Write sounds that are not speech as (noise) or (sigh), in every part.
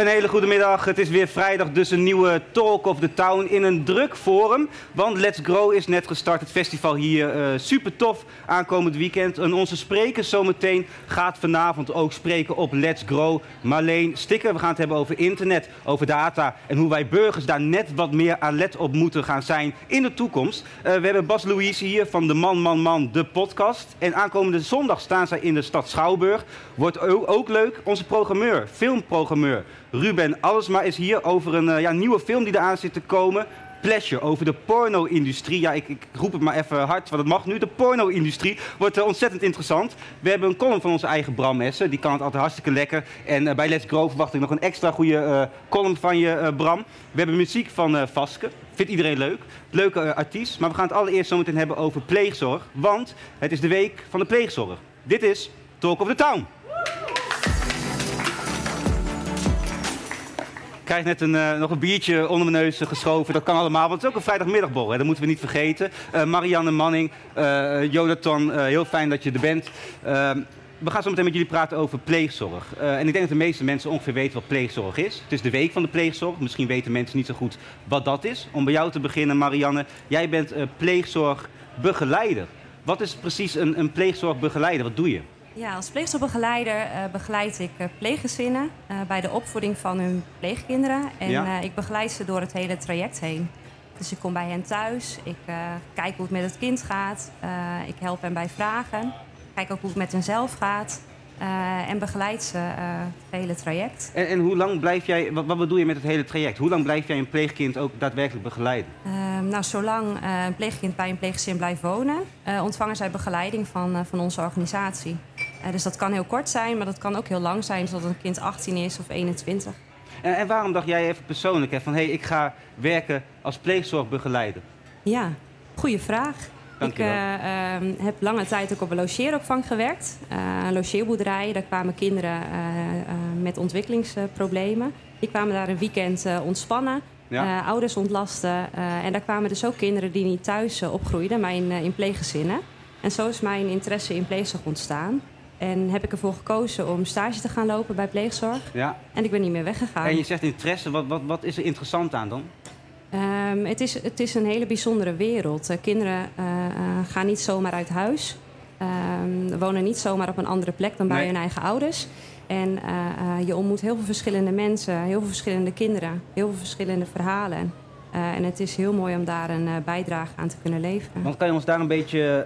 Een hele goede middag. Het is weer vrijdag, dus een nieuwe Talk of the Town in een druk forum. Want Let's Grow is net gestart, het festival hier. Uh, super tof aankomend weekend. En onze spreker zometeen gaat vanavond ook spreken op Let's Grow. Marleen Stikker, we gaan het hebben over internet, over data en hoe wij burgers daar net wat meer alert op moeten gaan zijn in de toekomst. Uh, we hebben Bas Louise hier van de Man Man Man, de podcast. En aankomende zondag staan zij in de stad Schouwburg. Wordt ook leuk. Onze programmeur, filmprogrammeur. Ruben Allesma is hier over een uh, ja, nieuwe film die eraan zit te komen. Pleasure, over de porno-industrie. Ja, ik, ik, roep het maar even hard, want het mag nu. De porno-industrie wordt uh, ontzettend interessant. We hebben een column van onze eigen Bram Essen. Die kan het altijd hartstikke lekker. En uh, bij Let's Grow verwacht ik nog een extra goede column van je, Bram. We hebben muziek van Vaske. Vindt iedereen leuk. Leuke artiest. Maar we gaan het allereerst zometeen hebben over pleegzorg. Want het is de week van de pleegzorg. Dit is Talk of the Town. Krijg net een, uh, nog een biertje onder mijn neus geschoven. Dat kan allemaal, want het is ook een vrijdagmiddagborrel. Dat moeten we niet vergeten. Uh, Marianne Manning, Jonathan, heel fijn dat je er bent. Ehm, we gaan zo meteen met jullie praten over pleegzorg. en ik denk dat de meeste mensen ongeveer weten wat pleegzorg is. Het is de week van de pleegzorg. Misschien weten mensen niet zo goed wat dat is. Om bij jou te beginnen, Marianne. Jij bent pleegzorgbegeleider. Wat is precies een, een pleegzorgbegeleider? Wat doe je? Ja, als pleegzorgbegeleider uh, begeleid ik uh, pleeggezinnen uh, bij de opvoeding van hun pleegkinderen. En ja. ik begeleid ze door het hele traject heen. Dus ik kom bij hen thuis, ik kijk hoe het met het kind gaat, ik help hen bij vragen, kijk ook hoe het met hen zelf gaat. en begeleid ze het hele traject. En, en, hoe lang blijf jij, wat, wat bedoel je met het hele traject? Hoe lang blijf jij een pleegkind ook daadwerkelijk begeleiden? Ehm, nou, zolang een pleegkind bij een pleeggezin blijft wonen, ontvangen zij begeleiding van, van onze organisatie. Uh, dus dat kan heel kort zijn, maar dat kan ook heel lang zijn, zodat een kind 18 is of 21. En, en waarom dacht jij even persoonlijk hè, van hé, hey, ik ga werken als pleegzorgbegeleider? Ja, goede vraag. Dank ik uh, uh, heb lange tijd ook op een logeeropvang gewerkt. Uh, een logeerboerderij, daar kwamen kinderen met ontwikkelingsproblemen. Die kwamen daar een weekend ontspannen, ja. ouders ontlasten. en daar kwamen dus ook kinderen die niet thuis opgroeiden, maar in, in pleeggezinnen. En zo is mijn interesse in pleegzorg ontstaan. En heb ik ervoor gekozen om stage te gaan lopen bij pleegzorg. Ja. En ik ben niet meer weggegaan. En je zegt interesse, wat, wat, wat is er interessant aan dan? Um, het, is, het is een hele bijzondere wereld. Uh, kinderen uh, uh, gaan niet zomaar uit huis. Um, wonen niet zomaar op een andere plek dan bij nee. hun eigen ouders. En je ontmoet heel veel verschillende mensen, heel veel verschillende kinderen, heel veel verschillende verhalen. Uh, en het is heel mooi om daar een uh, bijdrage aan te kunnen leveren. Want kan je ons daar een beetje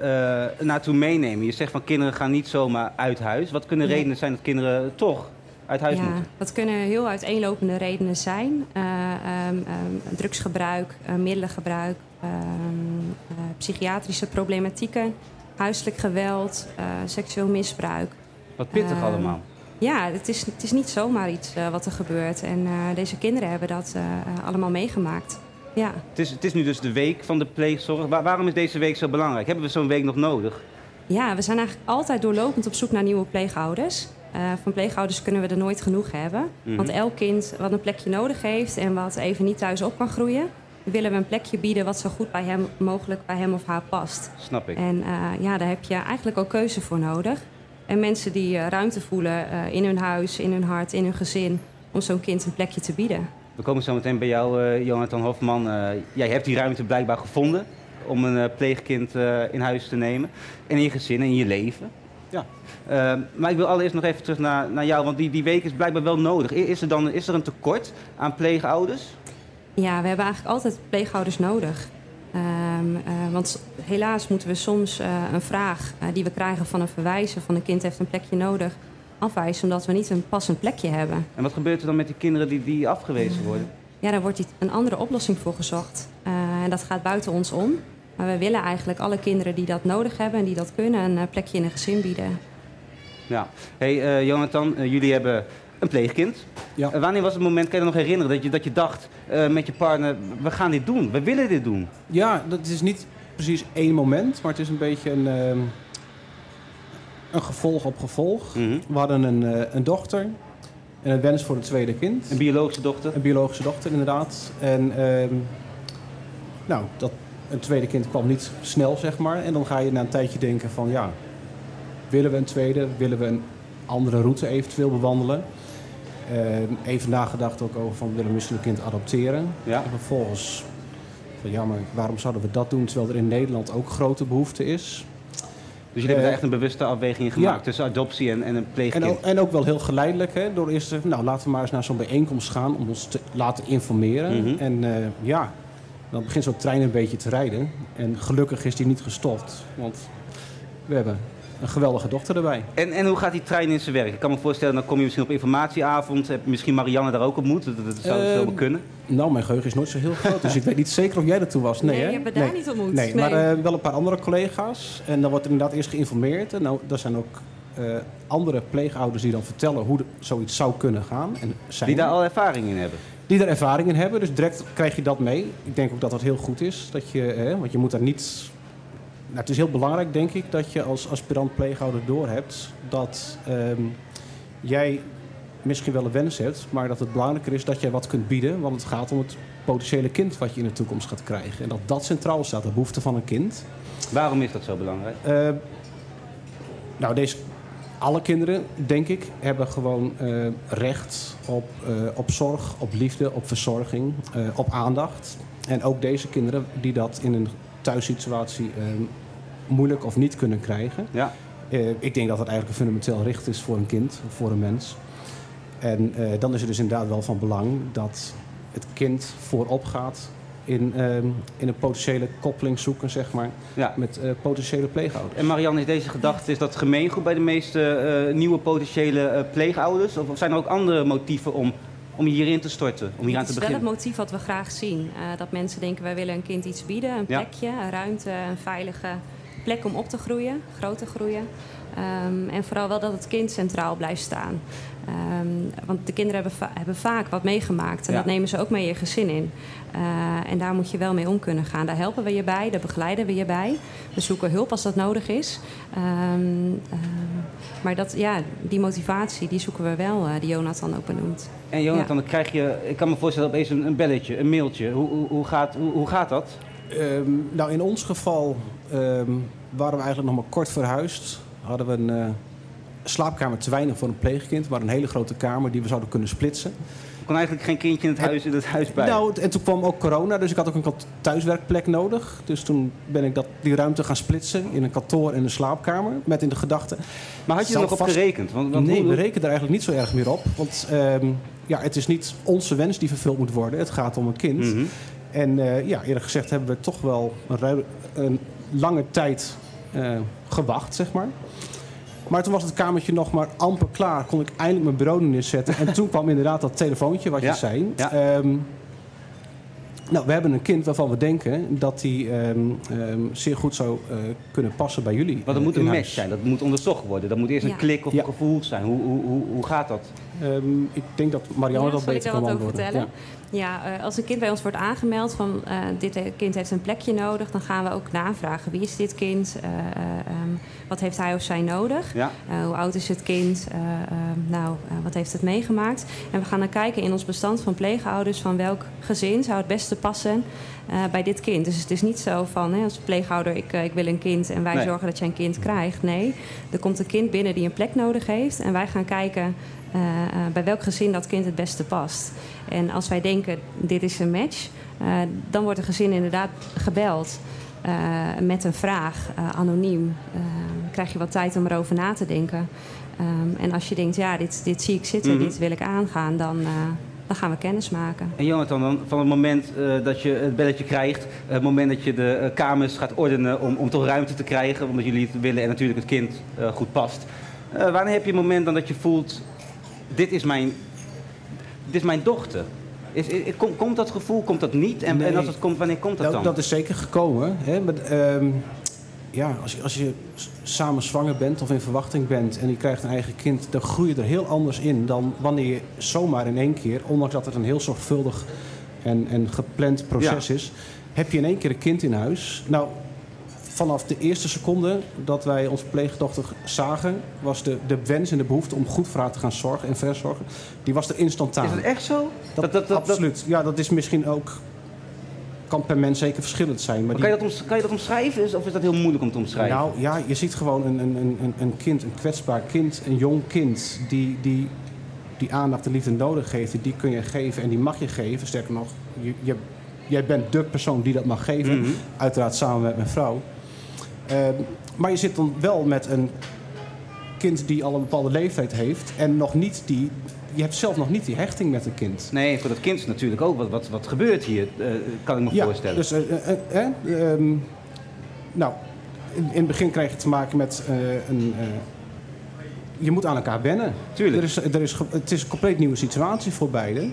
uh, naartoe meenemen? Je zegt van kinderen gaan niet zomaar uit huis. Wat kunnen redenen zijn dat kinderen toch uit huis ja, moeten? Dat kunnen heel uiteenlopende redenen zijn. Um, um, drugsgebruik, middelengebruik, um, psychiatrische problematieken, huiselijk geweld, seksueel misbruik. Wat pittig allemaal. Ja, het is, het is niet zomaar iets wat er gebeurt. En deze kinderen hebben dat allemaal meegemaakt. Ja. Het, is, het is nu dus de week van de pleegzorg. Waar, waarom is deze week zo belangrijk? Hebben we zo'n week nog nodig? Ja, we zijn eigenlijk altijd doorlopend op zoek naar nieuwe pleegouders. Uh, van pleegouders kunnen we er nooit genoeg hebben. Mm -hmm. Want elk kind wat een plekje nodig heeft en wat even niet thuis op kan groeien, willen we een plekje bieden wat zo goed bij hem mogelijk bij hem of haar past. Snap ik. En uh, ja, daar heb je eigenlijk ook keuze voor nodig. En mensen die uh, ruimte voelen in hun huis, in hun hart, in hun gezin, om zo'n kind een plekje te bieden. We komen zo meteen bij jou, uh, Jonathan Hofman. Uh, jij hebt die ruimte blijkbaar gevonden om een uh, pleegkind in huis te nemen. En in je gezin en in je leven. Ja. maar ik wil allereerst nog even terug naar, naar jou, want die, die week is blijkbaar wel nodig. Is er dan is er een tekort aan pleegouders? Ja, we hebben eigenlijk altijd pleegouders nodig. Ehm, want helaas moeten we soms een vraag die we krijgen van een verwijzer... van een kind heeft een plekje nodig, afwijzen... omdat we niet een passend plekje hebben. En wat gebeurt er dan met die kinderen die, die afgewezen worden? Ja, daar wordt een andere oplossing voor gezocht. en dat gaat buiten ons om. Maar we willen eigenlijk alle kinderen die dat nodig hebben en die dat kunnen... een plekje in een gezin bieden. Ja. Hey, uh, Jonathan, uh, jullie hebben een pleegkind. Ja. Uh, wanneer was het moment, kan je nog herinneren, dat je, dat je dacht met je partner... we gaan dit doen, we willen dit doen? Ja, dat is niet precies één moment, maar het is een beetje een, ehm, een gevolg op gevolg. Mm -hmm. We hadden een, een dochter en een wens voor een tweede kind. Een biologische dochter? Een biologische dochter, inderdaad. En ehm, nou, dat, een tweede kind kwam niet snel, zeg maar. En dan ga je na een tijdje denken van ja, willen we een tweede? Willen we een andere route eventueel bewandelen? Uh, even nagedacht ook over van willen we misschien een kind adopteren. Ja. En vervolgens van ja, maar waarom zouden we dat doen terwijl er in Nederland ook grote behoefte is? Dus jullie hebben echt een bewuste afweging gemaakt tussen adoptie en, en een pleegkind? En ook, en ook, wel heel geleidelijk. Hè, door eerst, nou laten we maar eens naar zo'n bijeenkomst gaan om ons te laten informeren. Mhm. En uh, ja, dan begint zo'n trein een beetje te rijden. En gelukkig is die niet gestopt. Want we hebben een geweldige dochter erbij. En, en hoe gaat die trein in zijn werk? Ik kan me voorstellen, dan kom je misschien op informatieavond. Heb misschien Marianne daar ook ontmoet? Dat, dat zou uh, wel kunnen. Nou, mijn geheugen is nooit zo heel groot. dus ik weet niet zeker of jij er toe was. Nee, nee je hebt daar niet ontmoet. Nee, nee. maar uh, wel een paar andere collega's. En dan wordt er inderdaad eerst geïnformeerd. En nou, er zijn ook uh, andere pleegouders die dan vertellen hoe de, zoiets zou kunnen gaan. En zijn. Die daar al ervaring in hebben? Die daar ervaring in hebben. Dus direct krijg je dat mee. Ik denk ook dat dat heel goed is. Dat je, hè, want je moet daar niet nou, het is heel belangrijk, denk ik, dat je als aspirant pleeghouder doorhebt dat um, jij misschien wel een wens hebt, maar dat het belangrijker is dat jij wat kunt bieden, want het gaat om het potentiële kind wat je in de toekomst gaat krijgen. En dat dat centraal staat, de behoefte van een kind. Waarom is dat zo belangrijk? Uh, nou, deze, alle kinderen, denk ik, hebben gewoon uh, recht op, uh, op zorg, op liefde, op verzorging, op aandacht. En ook deze kinderen die dat in een thuissituatie ehm, moeilijk of niet kunnen krijgen. Ja. Uh, ik denk dat dat eigenlijk een fundamenteel recht is voor een kind, voor een mens. En uh, dan is het dus inderdaad wel van belang dat het kind voorop gaat in, uh, in een potentiële koppeling zoeken, zeg maar, ja. met uh, potentiële pleegouders. En Marianne, is deze gedachte, is dat gemeengoed bij de meeste nieuwe potentiële pleegouders? Of zijn er ook andere motieven om om hierin te storten, om hier aan te beginnen? Dat is wel het motief wat we graag zien. Uh, dat mensen denken, wij willen een kind iets bieden, een plekje, een ruimte, een veilige plek om op te groeien, groot te groeien. Um, en vooral wel dat het kind centraal blijft staan. Um, want de kinderen hebben, va hebben, vaak wat meegemaakt. En ja. dat nemen ze ook mee je gezin in. Uh, en daar moet je wel mee om kunnen gaan. Daar helpen we je bij, daar begeleiden we je bij. We zoeken hulp als dat nodig is. Um, maar dat, ja, die motivatie, die zoeken we wel, uh, die Jonathan ook benoemt. En Jonathan, ja. dan krijg je, ik kan me voorstellen, opeens een, een belletje, een mailtje. Hoe, hoe, hoe, gaat, hoe, hoe gaat dat? Um, nou, in ons geval um, waren we eigenlijk nog maar kort verhuisd. Hadden we een uh, slaapkamer te weinig voor een pleegkind, maar een hele grote kamer die we zouden kunnen splitsen. Er kon eigenlijk geen kindje in het huis, in het huis bij. Nou, en toen kwam ook corona, dus ik had ook een thuiswerkplek nodig. Dus toen ben ik dat, die ruimte gaan splitsen in een kantoor en een slaapkamer. Met in de gedachte. Maar had je er nog op gerekend? Want, want nee, we rekenen er eigenlijk niet zo erg meer op. Want um, ja, het is niet onze wens die vervuld moet worden. Het gaat om een kind. Mm -hmm. En uh, ja, eerlijk gezegd hebben we toch wel een, een lange tijd uh, gewacht, zeg maar. Maar toen was het kamertje nog maar amper klaar. Kon ik eindelijk mijn bureau neerzetten. En toen kwam inderdaad dat telefoontje wat ja. je zei. Ja. Um, nou, we hebben een kind waarvan we denken dat hij um, um, zeer goed zou uh, kunnen passen bij jullie. Maar dat moet een match zijn, dat moet onderzocht worden. Dat moet eerst ja. een klik of een gevoel zijn. Hoe, hoe, hoe, hoe gaat dat? Um, ik denk dat Marianne dat beter kan beantwoorden. Ja. Ja, uh, als een kind bij ons wordt aangemeld van uh, dit kind heeft een plekje nodig, dan gaan we ook navragen. Wie is dit kind? Uh, um, wat heeft hij of zij nodig? Ja. hoe oud is het kind? nou, wat heeft het meegemaakt? En we gaan dan kijken in ons bestand van pleegouders van welk gezin zou het beste passen bij dit kind. Dus het is niet zo van hè, als pleegouder, ik, ik wil een kind en wij nee. zorgen dat jij een kind krijgt. Nee, er komt een kind binnen die een plek nodig heeft en wij gaan kijken uh, uh, bij welk gezin dat kind het beste past. En als wij denken, dit is een match, uh, dan wordt een gezin inderdaad gebeld met een vraag, anoniem. krijg je wat tijd om erover na te denken. Um, en als je denkt, ja, dit, dit zie ik zitten, mm -hmm. dit wil ik aangaan, dan dan gaan we kennis maken. En Jonathan, dan, van het moment dat je het belletje krijgt, het moment dat je de kamers gaat ordenen om, om toch ruimte te krijgen, omdat jullie het willen en natuurlijk het kind goed past. wanneer heb je het moment dan dat je voelt, dit is mijn, dit is mijn dochter? Is, is, komt dat gevoel, komt dat niet? En, en, als het komt, wanneer komt dat, dan? Dat is zeker gekomen. Hè? Maar, ehm, ja, als je, als je samen zwanger bent of in verwachting bent en je krijgt een eigen kind, dan groei je er heel anders in dan wanneer je zomaar in één keer, ondanks dat het een heel zorgvuldig en, en gepland proces is, heb je in één keer een kind in huis. Nou, vanaf de eerste seconde dat wij onze pleegdochter zagen, was de, de wens en de behoefte om goed voor haar te gaan zorgen en verzorgen, die was er instantaan. Is het echt zo? Dat, dat, dat, absoluut. Ja, dat is misschien ook kan per mens zeker verschillend zijn. Maar, kan, je dat kan je dat omschrijven of is dat heel moeilijk om te omschrijven? Nou ja, je ziet gewoon een, een, een, een kind, een kwetsbaar kind, een jong kind... die, die, die aandacht en liefde nodig heeft, die kun je geven en die mag je geven. Sterker nog, je, je, jij bent de persoon die dat mag geven. Mhm. Uiteraard samen met mijn vrouw. Ehm, maar je zit dan wel met een kind die al een bepaalde leeftijd heeft... en nog niet die je hebt zelf nog niet die hechting met een kind. Nee, voor dat kind is natuurlijk ook wat, wat, wat gebeurt hier, uh, kan ik me ja, voorstellen. Dus, uh, uh, um, nou, in, in, het begin krijg je te maken met een. je moet aan elkaar wennen. Tuurlijk. Er is, er is, het is een compleet nieuwe situatie voor beiden.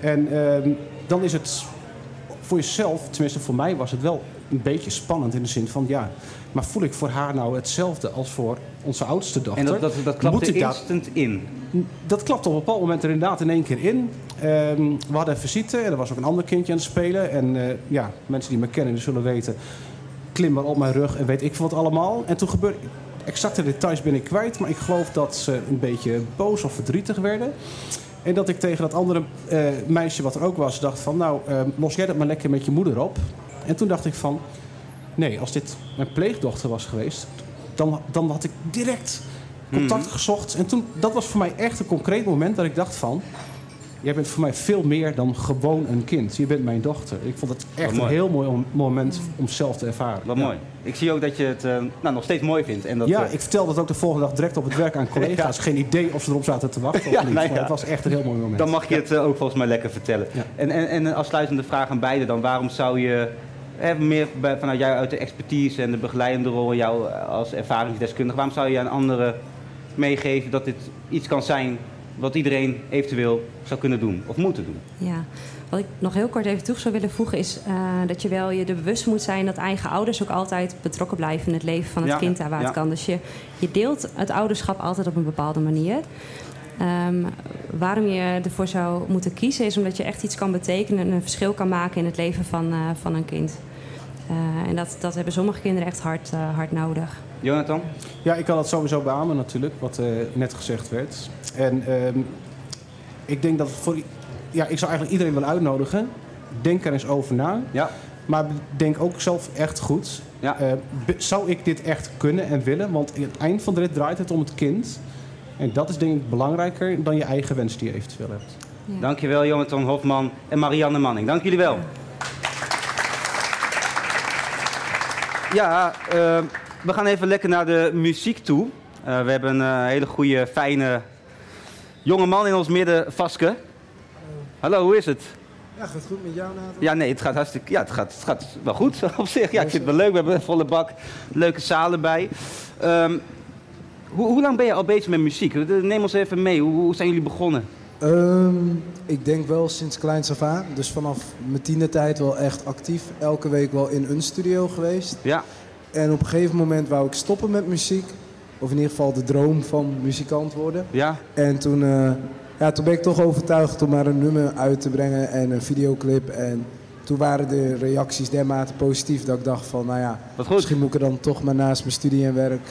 En ehm, dan is het voor jezelf, tenminste voor mij was het wel een beetje spannend in de zin van ja, maar voel ik voor haar nou hetzelfde als voor onze oudste dochter? En dat, dat, dat klapt er instant in? Dat klapt op een bepaald moment er inderdaad in één keer in. Ehm, we hadden een visite en er was ook een ander kindje aan het spelen. En uh, ja, mensen die me kennen, die zullen weten, klim maar op mijn rug en weet ik wat allemaal. En toen gebeurde, exacte details ben ik kwijt, maar ik geloof dat ze een beetje boos of verdrietig werden. En dat ik tegen dat andere uh, meisje wat er ook was, dacht van... nou, uh, los jij dat maar lekker met je moeder op. En toen dacht ik van... nee, als dit mijn pleegdochter was geweest... dan, dan had ik direct contact mhm. gezocht. En toen, dat was voor mij echt een concreet moment dat ik dacht van... Jij bent voor mij veel meer dan gewoon een kind. Je bent mijn dochter. Ik vond het echt een heel mooi moment om zelf te ervaren. Wat mooi. Ik zie ook dat je het uh, nou, nog steeds mooi vindt. En dat, ja, uh... ik vertelde het ook de volgende dag direct op het werk aan (laughs) collega's. Geen idee of ze erop zaten te wachten of (laughs) niet. Nee, het was echt een heel mooi moment. Dan mag je het uh, ook volgens mij lekker vertellen. En, en, en als sluitende vraag aan beide dan. Waarom zou je meer vanuit jou uit de expertise en de begeleidende rol... jou als ervaringsdeskundige... waarom zou je aan anderen meegeven dat dit iets kan zijn wat iedereen eventueel zou kunnen doen of moeten doen. Ja, wat ik nog heel kort even toe zou willen voegen is uh, dat je wel je er bewust moet zijn dat eigen ouders ook altijd betrokken blijven in het leven van het kind daar waar het kan. Dus je, je deelt het ouderschap altijd op een bepaalde manier. Um, waarom je ervoor zou moeten kiezen is omdat je echt iets kan betekenen en een verschil kan maken in het leven van, uh, van een kind. Uh, en dat, dat hebben sommige kinderen echt hard, hard nodig. Jonathan? Ja, ik kan dat sowieso beamen natuurlijk, wat uh, net gezegd werd. En uh, ik denk dat voor... Ja, ik zou eigenlijk iedereen willen uitnodigen. Denk er eens over na. Ja. Maar denk ook zelf echt goed. Ja. Uh, zou ik dit echt kunnen en willen? Want aan het eind van de rit draait het om het kind. En dat is denk ik belangrijker dan je eigen wens die je eventueel hebt. Ja. Dankjewel Jonathan Hofman en Marianne Manning. Dank jullie wel. Ja, ja we gaan even lekker naar de muziek toe. Uh, we hebben een uh, hele goede, fijne jonge man in ons midden, Vaske. Hallo, hoe is het? Ja, gaat goed met jou, Nathan? Ja, nee, het gaat hartstikke... Ja, het gaat, het gaat wel goed (laughs) op zich. Ja, ik vind het wel leuk. We hebben een volle bak leuke zalen bij. Um, hoe, hoe, lang ben je al bezig met muziek? Neem ons even mee. Hoe, hoe zijn jullie begonnen? Um, ik denk wel sinds kleins af aan. Dus vanaf mijn tienertijd wel echt actief. Elke week wel in een studio geweest. Ja. En op een gegeven moment wou ik stoppen met muziek. Of in ieder geval de droom van muzikant worden. Ja. En toen, uh, ja, toen ben ik toch overtuigd om maar een nummer uit te brengen en een videoclip. En toen waren de reacties dermate positief dat ik dacht van, nou ja, misschien moet ik er dan toch maar naast mijn studie en werk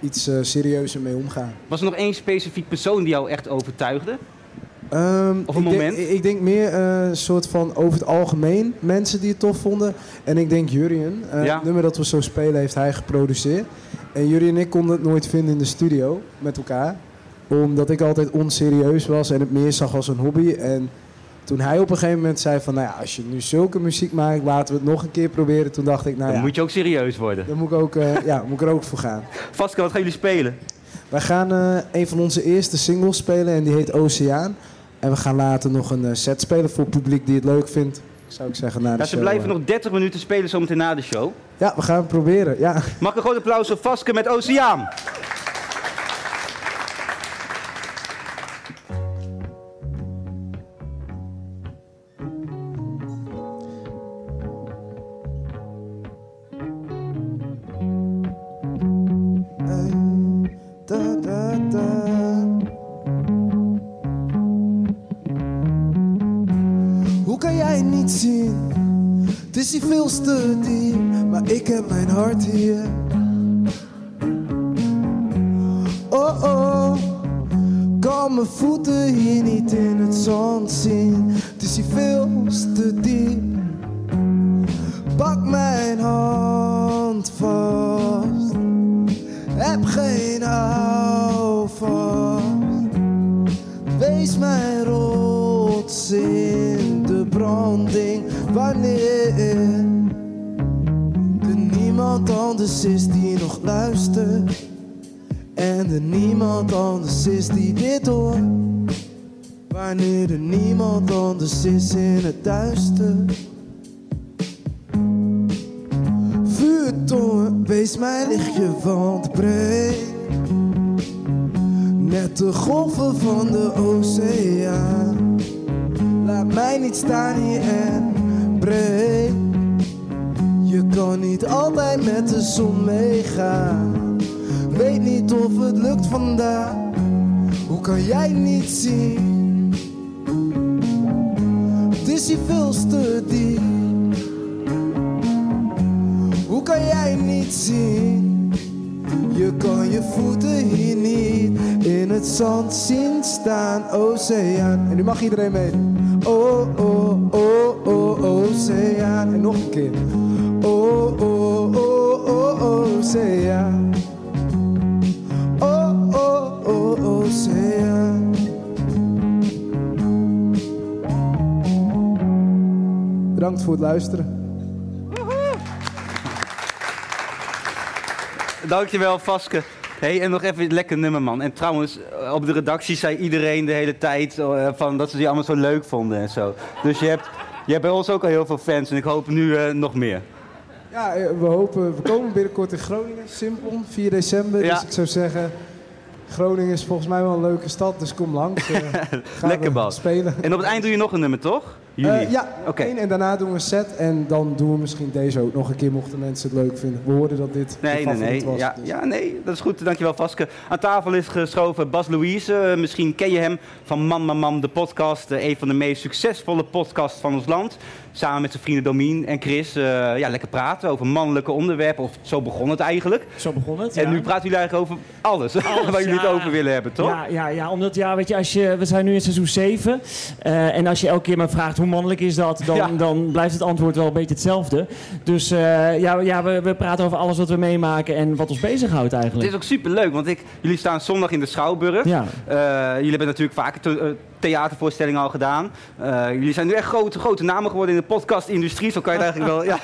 iets uh, serieuzer mee omgaan. Was er nog één specifiek persoon die jou echt overtuigde? Um, of een ik moment? Denk, ik denk meer eh, een soort van over het algemeen mensen die het tof vonden. En ik denk Jurien, uh, het nummer dat we zo spelen, heeft hij geproduceerd. En Jurien en ik konden het nooit vinden in de studio met elkaar. Omdat ik altijd onserieus was en het meer zag als een hobby. En toen hij op een gegeven moment zei van, nou ja, als je nu zulke muziek maakt, laten we het nog een keer proberen. Toen dacht ik, nou dan moet je ook serieus worden. Dan moet ik, ook, uh, ja, moet ik er ook voor gaan. Vaska, wat gaan jullie spelen? Wij gaan een van onze eerste singles spelen en die heet Oceaan. En we gaan later nog een set spelen voor het publiek die het leuk vindt. Zou ik zeggen, na de ja, ze blijven nog 30 minuten spelen zometeen na de show. Ja, we gaan het proberen. Ja. Mag ik een groot applaus voor Vaske met Oceaan? Is dit. Wanneer er niemand anders is in het duister. Vuurtoren, wees mijn lichtje, want breed. Net de golven van de oceaan. Laat mij niet staan hier en breed. Je kan niet altijd met de zon meegaan. Weet niet of het lukt vandaag. Hoe kan jij niet zien? Het is hier veel te diep. Hoe kan jij niet zien? Je kan je voeten hier niet in het zand zien staan, oceaan. En nu mag iedereen mee. Oh, oh, oh, oh, oceaan. En nog een keer. Bedankt voor het luisteren. Dankjewel, Vaske. Hey, en nog even lekker nummer, man. En trouwens, eh, op de redactie zei iedereen de hele tijd uh, van dat ze die allemaal zo leuk vonden en zo. Dus je hebt, je hebt bij ons ook al heel veel fans en ik hoop nu uh, nog meer. Ja, eh, we hopen, we komen binnenkort in Groningen, simpel, 4 december. Dus ik zou zeggen, Groningen is volgens mij wel een leuke stad, dus kom langs. (laughs) Uh, Lekker bal. Spelen. En op het eind doe je nog een nummer, toch? Uh, ja, oké. En daarna doen we een set en dan doen we misschien deze ook nog een keer, mochten mensen het leuk vinden. We hoorden dat dit nee, nee, nee. was. Ja, dus. ja, nee, dat is goed. Dankjewel, Vaske. Aan tafel is geschoven Bas Louise. misschien ken je hem van Man Man Man, de podcast. een van de meest succesvolle podcasts van ons land samen met zijn vrienden Domien en Chris uh, ja, lekker praten over mannelijke onderwerpen. Of zo begon het eigenlijk. Zo begon het, En nu praten jullie eigenlijk over alles, (laughs) alles waar jullie het over willen hebben, toch? Ja, ja, ja omdat ja, weet je, als je, we zijn nu in seizoen 7. Uh, eh, en als je elke keer maar vraagt hoe mannelijk is dat, dan, dan blijft het antwoord wel een beetje hetzelfde. Dus uh, ja, ja we, we praten over alles wat we meemaken en wat ons bezighoudt eigenlijk. Het is ook super leuk, want ik, jullie staan zondag in de Schouwburg. Ja. jullie hebben natuurlijk vaker theatervoorstellingen al gedaan. Uh, jullie zijn nu echt grote, grote namen geworden in de podcastindustrie. Zo kan je het eigenlijk wel... (laughs) Ja.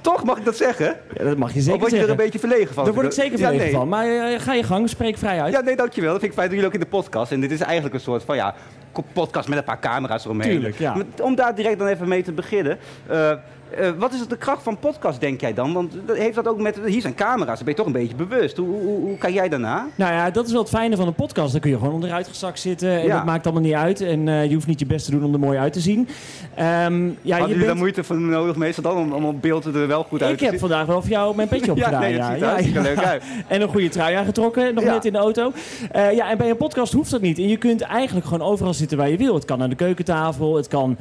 Toch, mag ik dat zeggen? Ja, dat mag je zeker Of word je er een beetje verlegen van? Daar word ik zeker verlegen ja, nee. van. Maar uh, ga je gang, spreek vrij uit. Ja, nee, dankjewel. Dat vind ik fijn dat jullie ook in de podcast. En dit is eigenlijk een soort van, ja, podcast met een paar camera's eromheen. Tuurlijk, ja. Om daar direct dan even mee te beginnen. Uh, uh, wat is de kracht van podcast, denk jij dan? Want heeft dat ook met. Hier zijn camera's, dan ben je toch een beetje bewust. Hoe, hoe, hoe kijk jij daarna? Nou ja, dat is wel het fijne van een podcast. Dan kun je gewoon onderuit gezakt zitten. En dat maakt allemaal niet uit. En uh, je hoeft niet je best te doen om er mooi uit te zien. Um, ja, Hadden jullie daar moeite voor nodig, meestal dan? Om, om op beeld er wel goed uit te zien? Ik heb vandaag wel voor jou mijn petje (laughs) opgedaan. ja, nee, ja, ja, ziet er leuk uit. (laughs) en een goede trui aangetrokken, nog net in de auto. Uh, ja, en bij een podcast hoeft dat niet. En je kunt eigenlijk gewoon overal zitten waar je wil. Het kan aan de keukentafel, het kan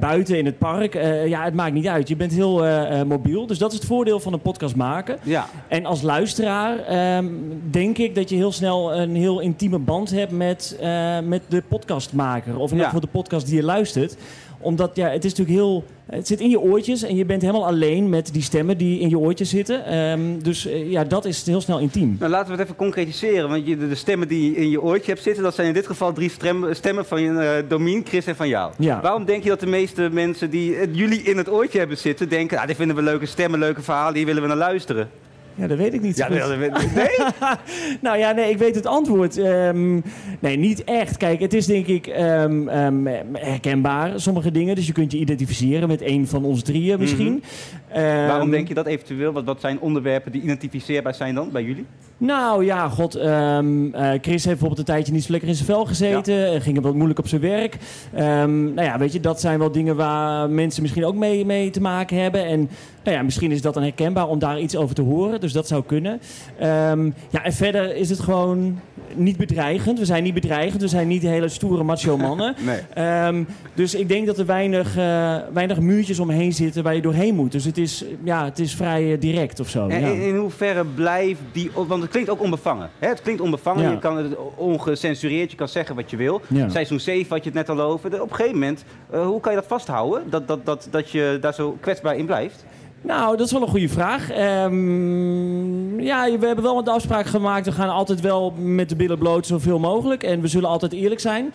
buiten in het park. ja, het maakt niet uit. Je bent heel uh, mobiel. Dus dat is het voordeel van een podcast maken. Ja. En als luisteraar ehm, denk ik dat je heel snel een heel intieme band hebt met, met de podcastmaker. Of in ieder geval de podcast die je luistert omdat ja, het is natuurlijk heel. Het zit in je oortjes en je bent helemaal alleen met die stemmen die in je oortjes zitten. Um, dus uh, ja, dat is heel snel intiem. Nou, laten we het even concretiseren. Want je, de stemmen die in je oortje hebt zitten, dat zijn in dit geval drie stemmen van je uh, Domien, Chris en van jou. Ja. Waarom denk je dat de meeste mensen die uh, jullie in het oortje hebben zitten, denken: ah, dit vinden we leuke stemmen, leuke verhalen, die willen we naar luisteren? Ja, dat weet ik niet. Ja, nee? (laughs) nou ja, nee, ik weet het antwoord. Ehm, nee, niet echt. Kijk, het is denk ik um, um, herkenbaar, sommige dingen. Dus je kunt je identificeren met een van ons drieën misschien. Mhm. Waarom denk je dat eventueel? Wat, wat zijn onderwerpen die identificeerbaar zijn dan bij jullie? Nou ja, god. Um, Chris heeft bijvoorbeeld een tijdje niet zo lekker in zijn vel gezeten. Ja. Ging het wat moeilijk op zijn werk. Um, nou ja, weet je, dat zijn wel dingen waar mensen misschien ook mee, mee te maken hebben. En nou ja, misschien is dat dan herkenbaar om daar iets over te horen. Dus dat zou kunnen. Um, ja, en verder is het gewoon niet bedreigend. We zijn niet bedreigend. We zijn niet hele stoere macho mannen. (laughs) nee. dus ik denk dat er weinig, uh, weinig muurtjes omheen zitten waar je doorheen moet. Dus het is, ja, het is vrij uh, direct of zo. En ja. in, in hoeverre blijft die... Want klinkt ook onbevangen. Hè? Het klinkt onbevangen. Je kan het ongecensureerd, je kan zeggen wat je wil. Ja. Seizoen 7 had je het net al over. Op een gegeven moment, uh, hoe kan je dat vasthouden? Dat, dat, dat, dat je daar zo kwetsbaar in blijft? Nou, dat is wel een goede vraag. Um, ja, we hebben wel een afspraak gemaakt. We gaan altijd wel met de billen bloot zoveel mogelijk. En we zullen altijd eerlijk zijn.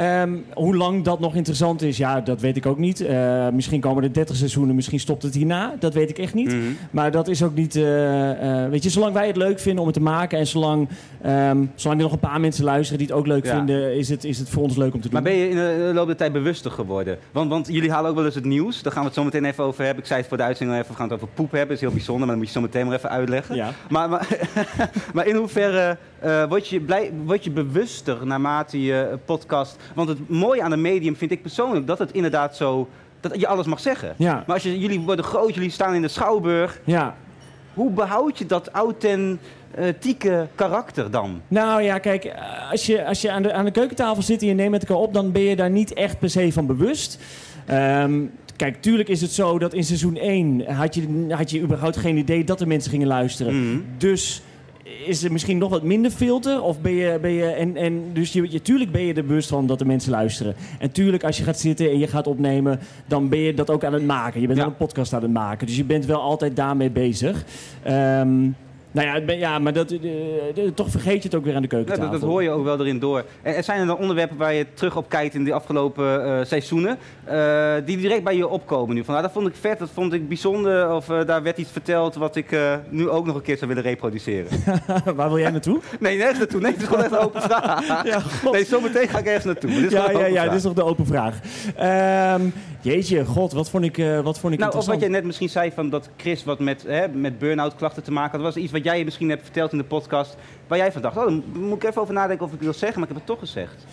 Um, hoe lang dat nog interessant is, ja, dat weet ik ook niet. Uh, misschien komen er 30 seizoenen, misschien stopt het hierna. Dat weet ik echt niet. Mm -hmm. Maar dat is ook niet. Uh, uh, weet je, zolang wij het leuk vinden om het te maken en zolang, um, zolang er nog een paar mensen luisteren die het ook leuk ja. vinden, is het, is het voor ons leuk om te doen. Maar ben je in de loop der tijd bewuster geworden? Want, want jullie halen ook wel eens het nieuws. Daar gaan we het zo meteen even over hebben. Ik zei het voor de uitzending even, we gaan het over poep hebben. Dat is heel bijzonder, maar dat moet je zo meteen maar even uitleggen. Ja. Maar, maar, (laughs) maar in hoeverre word, je blij, word je bewuster naarmate je podcast. Want het mooie aan een medium vind ik persoonlijk dat het inderdaad zo. dat je alles mag zeggen. Ja. Maar als je, jullie worden groot, jullie staan in de schouwburg. Ja. Hoe behoud je dat authentieke karakter dan? Nou ja, kijk, als je, als je aan, de, aan de keukentafel zit en je neemt met elkaar op, dan ben je daar niet echt per se van bewust. Um, Kijk, tuurlijk is het zo dat in seizoen 1 had je, had je überhaupt geen idee dat er mensen gingen luisteren. Mm. Dus is er misschien nog wat minder filter? Of ben je, ben je en, en dus je, je, tuurlijk ben je er bewust van dat de mensen luisteren. En tuurlijk, als je gaat zitten en je gaat opnemen, dan ben je dat ook aan het maken. Je bent Ja. een podcast aan het maken. Dus je bent wel altijd daarmee bezig. Ehm, nou ja, ben- ja, maar dat, eh, toch vergeet je het ook weer aan de Ja, keukentafel. dat, dat hoor je ook wel erin door. En er zijn er dan onderwerpen waar je terug op kijkt in de afgelopen eh, seizoenen, eh, die direct bij je opkomen nu. Van, nou, dat vond ik vet, dat vond ik bijzonder, of daar werd iets verteld wat ik nu ook nog een keer zou willen reproduceren. (laughs) Waar wil jij naartoe? (laughs) nee, nergens naartoe. Nee, het is gewoon even een open vraag. (laughs) Ja, god. nee, zometeen ga ik ergens naartoe. dit is Ja, ja, ja, dit is nog de open vraag. Ehm, jeetje, god, wat vond ik, eh, wat vond ik Nou, of wat jij net misschien zei van dat Chris wat met, hè, met burn-out klachten te maken had. Was iets wat jij misschien hebt verteld in de podcast. Waar jij van dacht, oh, dan moet ik even over nadenken of ik het wil zeggen, maar ik heb het toch gezegd.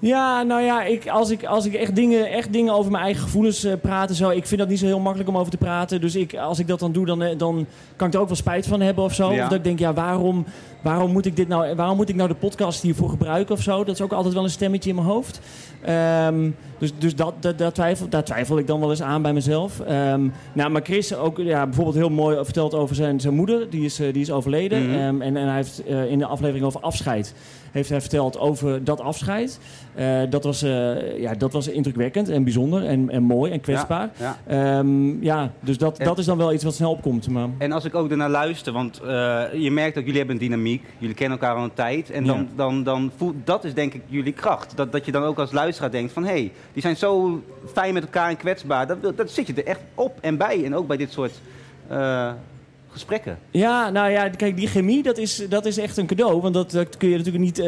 Ja, nou ja, ik, als ik, als ik echt, dingen, echt dingen over mijn eigen gevoelens eh, praten zo, ik vind dat niet zo heel makkelijk om over te praten. Dus ik, als ik dat dan doe, dan, eh, dan kan ik er ook wel spijt van hebben of zo. Ja. Of dat ik denk, ja, waarom, waarom, moet ik dit nou, waarom moet ik nou de podcast hiervoor gebruiken of zo? Dat is ook altijd wel een stemmetje in mijn hoofd. Ehm, dus dus dat, dat, daar, twijfel, daar twijfel ik dan wel eens aan bij mezelf. Ehm, nou, maar Chris ook ja, bijvoorbeeld heel mooi verteld over zijn, zijn moeder. Die is, eh, die is overleden. Mhm. Ehm, en, en hij heeft in de aflevering over afscheid heeft hij verteld over dat afscheid. Eh, dat, was, eh, ja, dat was indrukwekkend en bijzonder en, en mooi en kwetsbaar. Ja. Ehm, ja, dus dat, En- dat is dan wel iets wat snel opkomt. Maar... En als ik ook ernaar luister, want eh, je merkt dat jullie hebben een dynamiek. Jullie kennen elkaar al een tijd. En dan, Ja. dan, dan voelt, dat is denk ik jullie kracht. Dat, dat je dan ook als luisteraar denkt van... hé, hey, die zijn zo fijn met elkaar en kwetsbaar. Dat, dat, zit je er echt op en bij. En ook bij dit soort gesprekken. Ja, nou ja, kijk, die chemie, dat is, dat is echt een cadeau. Want dat, dat kun je natuurlijk niet eh,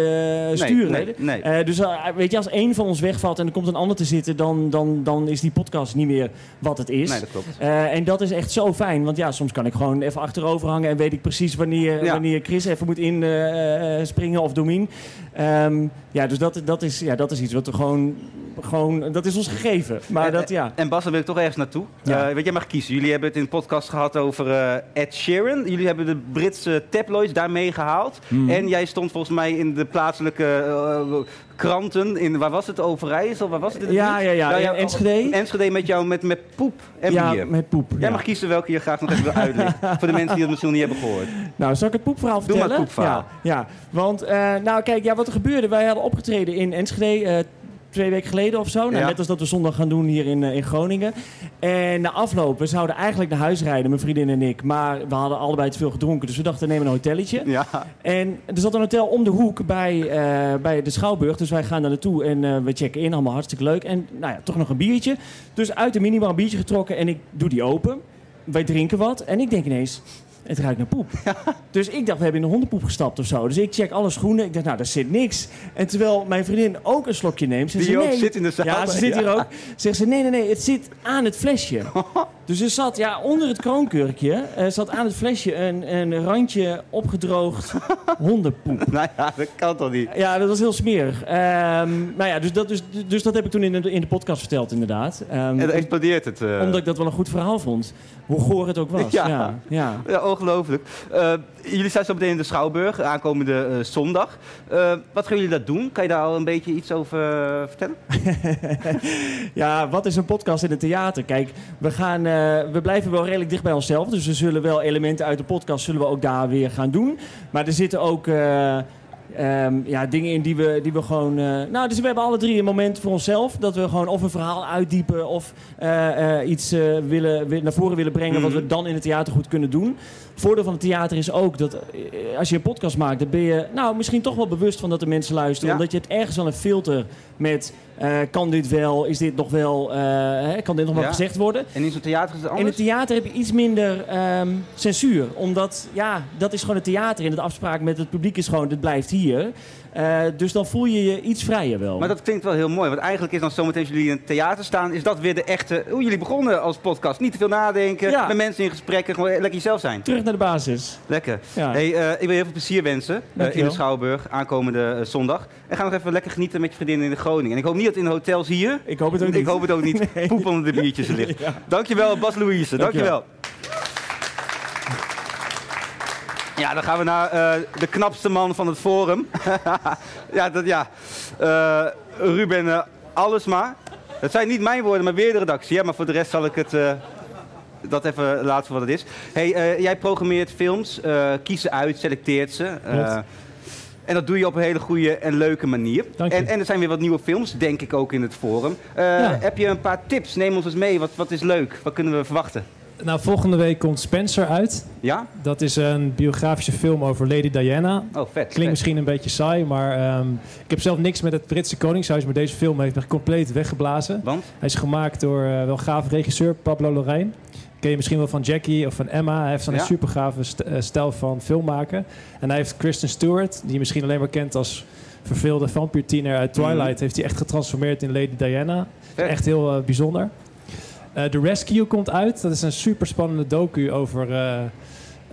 sturen. nee, nee. Eh, dus eh, weet je, als één van ons wegvalt en er komt een ander te zitten... dan, dan, dan is die podcast niet meer wat het is. Nee, dat klopt. En dat is echt zo fijn. Want ja, soms kan ik gewoon even achterover hangen... en weet ik precies wanneer, Ja. wanneer Chris even moet inspringen springen of Domien. Ehm, ja, dus dat, dat, is, ja, dat is iets wat we gewoon... gewoon dat is ons gegeven. Maar en, dat, ja... En Bas, daar wil ik toch ergens naartoe. Ja. Eh, weet jij mag kiezen. Jullie hebben het in de podcast gehad over eh, Ed Sheeran. Jullie hebben de Britse tabloids daar meegehaald. Mhm. En jij stond volgens mij in de plaatselijke eh, kranten. In, waar was het? Overijssel? Waar was het? in het Ja, gebied? ja, ja, Enschede. Enschede met jou met, met poep en ja, bier. met poep. Jij ja. mag kiezen welke je graag nog even wil uitleggen. (laughs) voor de mensen die het misschien niet hebben gehoord. Nou, zal ik het poepverhaal Doe maar vertellen? het poepverhaal. Ja, ja. want eh, nou kijk, ja, wat er gebeurde, wij hadden opgetreden in Enschede eh, twee weken geleden of zo. Nou, Ja. Net als dat we zondag gaan doen hier in, eh, in Groningen. En na afloop, we zouden eigenlijk naar huis rijden, mijn vriendin en ik. Maar we hadden allebei te veel gedronken, dus we dachten, we nemen een hotelletje. Ja. En er zat een hotel om de hoek bij, eh, bij de Schouwburg. Dus wij gaan daar naartoe en eh, we checken in. Allemaal hartstikke leuk. En nou ja, toch nog een biertje. Dus uit de minibar een biertje getrokken en ik doe die open. Wij drinken wat. En ik denk ineens, Het ruikt naar poep. Dus ik dacht, we hebben in de hondenpoep gestapt of zo. Dus ik check alle schoenen. Ik dacht, nou, daar zit niks. En terwijl mijn vriendin ook een slokje neemt. Zegt Die ze, nee. zit in de zaal. Ja, ze zit hier ook. Zegt ze, nee, nee, nee, het zit aan het flesje. (laughs) dus er zat, ja, onder het kroonkurkje... Uh, zat aan het flesje een, een randje opgedroogd (laughs) hondenpoep. nou ja, dat kan toch niet? Ja, dat was heel smerig. Um, nou ja, dus dat, dus, dus dat heb ik toen in de, in de podcast verteld, inderdaad. Um, en dan explodeert het. Uh... Omdat ik dat wel een goed verhaal vond. Hoe goor het ook was. Ja, ja. ja. Ongelooflijk. Uh, jullie zijn zo meteen in de Schouwburg, aankomende uh, zondag. Uh, wat gaan jullie daar doen? Kan je daar al een beetje iets over vertellen? (laughs) ja, wat is een podcast in het theater? Kijk, we, gaan, we blijven wel redelijk dicht bij onszelf. Dus we zullen wel elementen uit de podcast zullen we ook daar weer gaan doen. Maar er zitten ook... Um, ja, dingen in die we, die we gewoon. Uh, nou, dus we hebben alle drie een moment voor onszelf. Dat we gewoon of een verhaal uitdiepen of uh, uh, iets willen, naar voren willen brengen. Mm wat we dan in het theater goed kunnen doen voordeel van het theater is ook dat eh, als je een podcast maakt, dan ben je nou, misschien toch wel bewust van dat er mensen luisteren. Omdat je het ergens al een filter met uh, kan dit wel, is dit nog wel, uh, kan dit nog wel gezegd worden. En in zo'n theater is het anders? In het theater heb je iets minder um, censuur. Omdat, ja, dat is gewoon het theater. In de afspraak met het publiek is gewoon, het blijft hier. Uh, dus dan voel je je iets vrijer wel. Maar dat klinkt wel heel mooi. Want eigenlijk is dan zometeen als jullie in het theater staan... is dat weer de echte... Hoe jullie begonnen als podcast. Niet te veel nadenken. Ja. Met mensen in gesprekken. Gewoon lekker jezelf zijn. Terug naar de basis. Lekker. Hey, uh, ik wil heel veel plezier wensen. Uh, in de Schouwburg. Aankomende zondag. En ga nog even lekker genieten met je vriendinnen in de Groningen. En ik hoop niet dat in de hotels hier... Ik hoop het ook niet. Ik hoop het ook niet. (laughs) nee. Poep onder de biertjes ligt. (laughs) ja. Dankjewel Bas Louise. Dankjewel. Dankjewel. Ja, dan gaan we naar uh, de knapste man van het forum. (laughs) ja, dat, ja. Uh, Ruben uh, Allesma. Dat zijn niet mijn woorden, maar weer de redactie. Ja, maar voor de rest zal ik het, dat even laten voor wat het is. Hey, jij programmeert films, kies ze uit, selecteert ze. En dat doe je op een hele goede en leuke manier. En, en, er zijn weer wat nieuwe films, denk ik ook in het forum. Heb je een paar tips? Neem ons eens mee. Wat, wat is leuk? Wat kunnen we verwachten? Nou, volgende week komt Spencer uit. Ja? Dat is een biografische film over Lady Diana. Oh, vet. Klinkt misschien een beetje saai, maar um, ik heb zelf niks met het Britse Koningshuis. Maar deze film heeft me compleet weggeblazen. Want? Hij is gemaakt door uh, wel gave regisseur Pablo Lorraine. Ken je misschien wel van Jackie of van Emma. Hij heeft zo'n ja? super gave st uh, stijl van filmmaken. En hij heeft Kristen Stewart, die je misschien alleen maar kent als verveelde vampiertiener uit Twilight... Mm. heeft hij echt getransformeerd in Lady Diana. Vet. Echt heel uh, bijzonder. Uh, The Rescue komt uit. Dat is een super spannende docu over uh,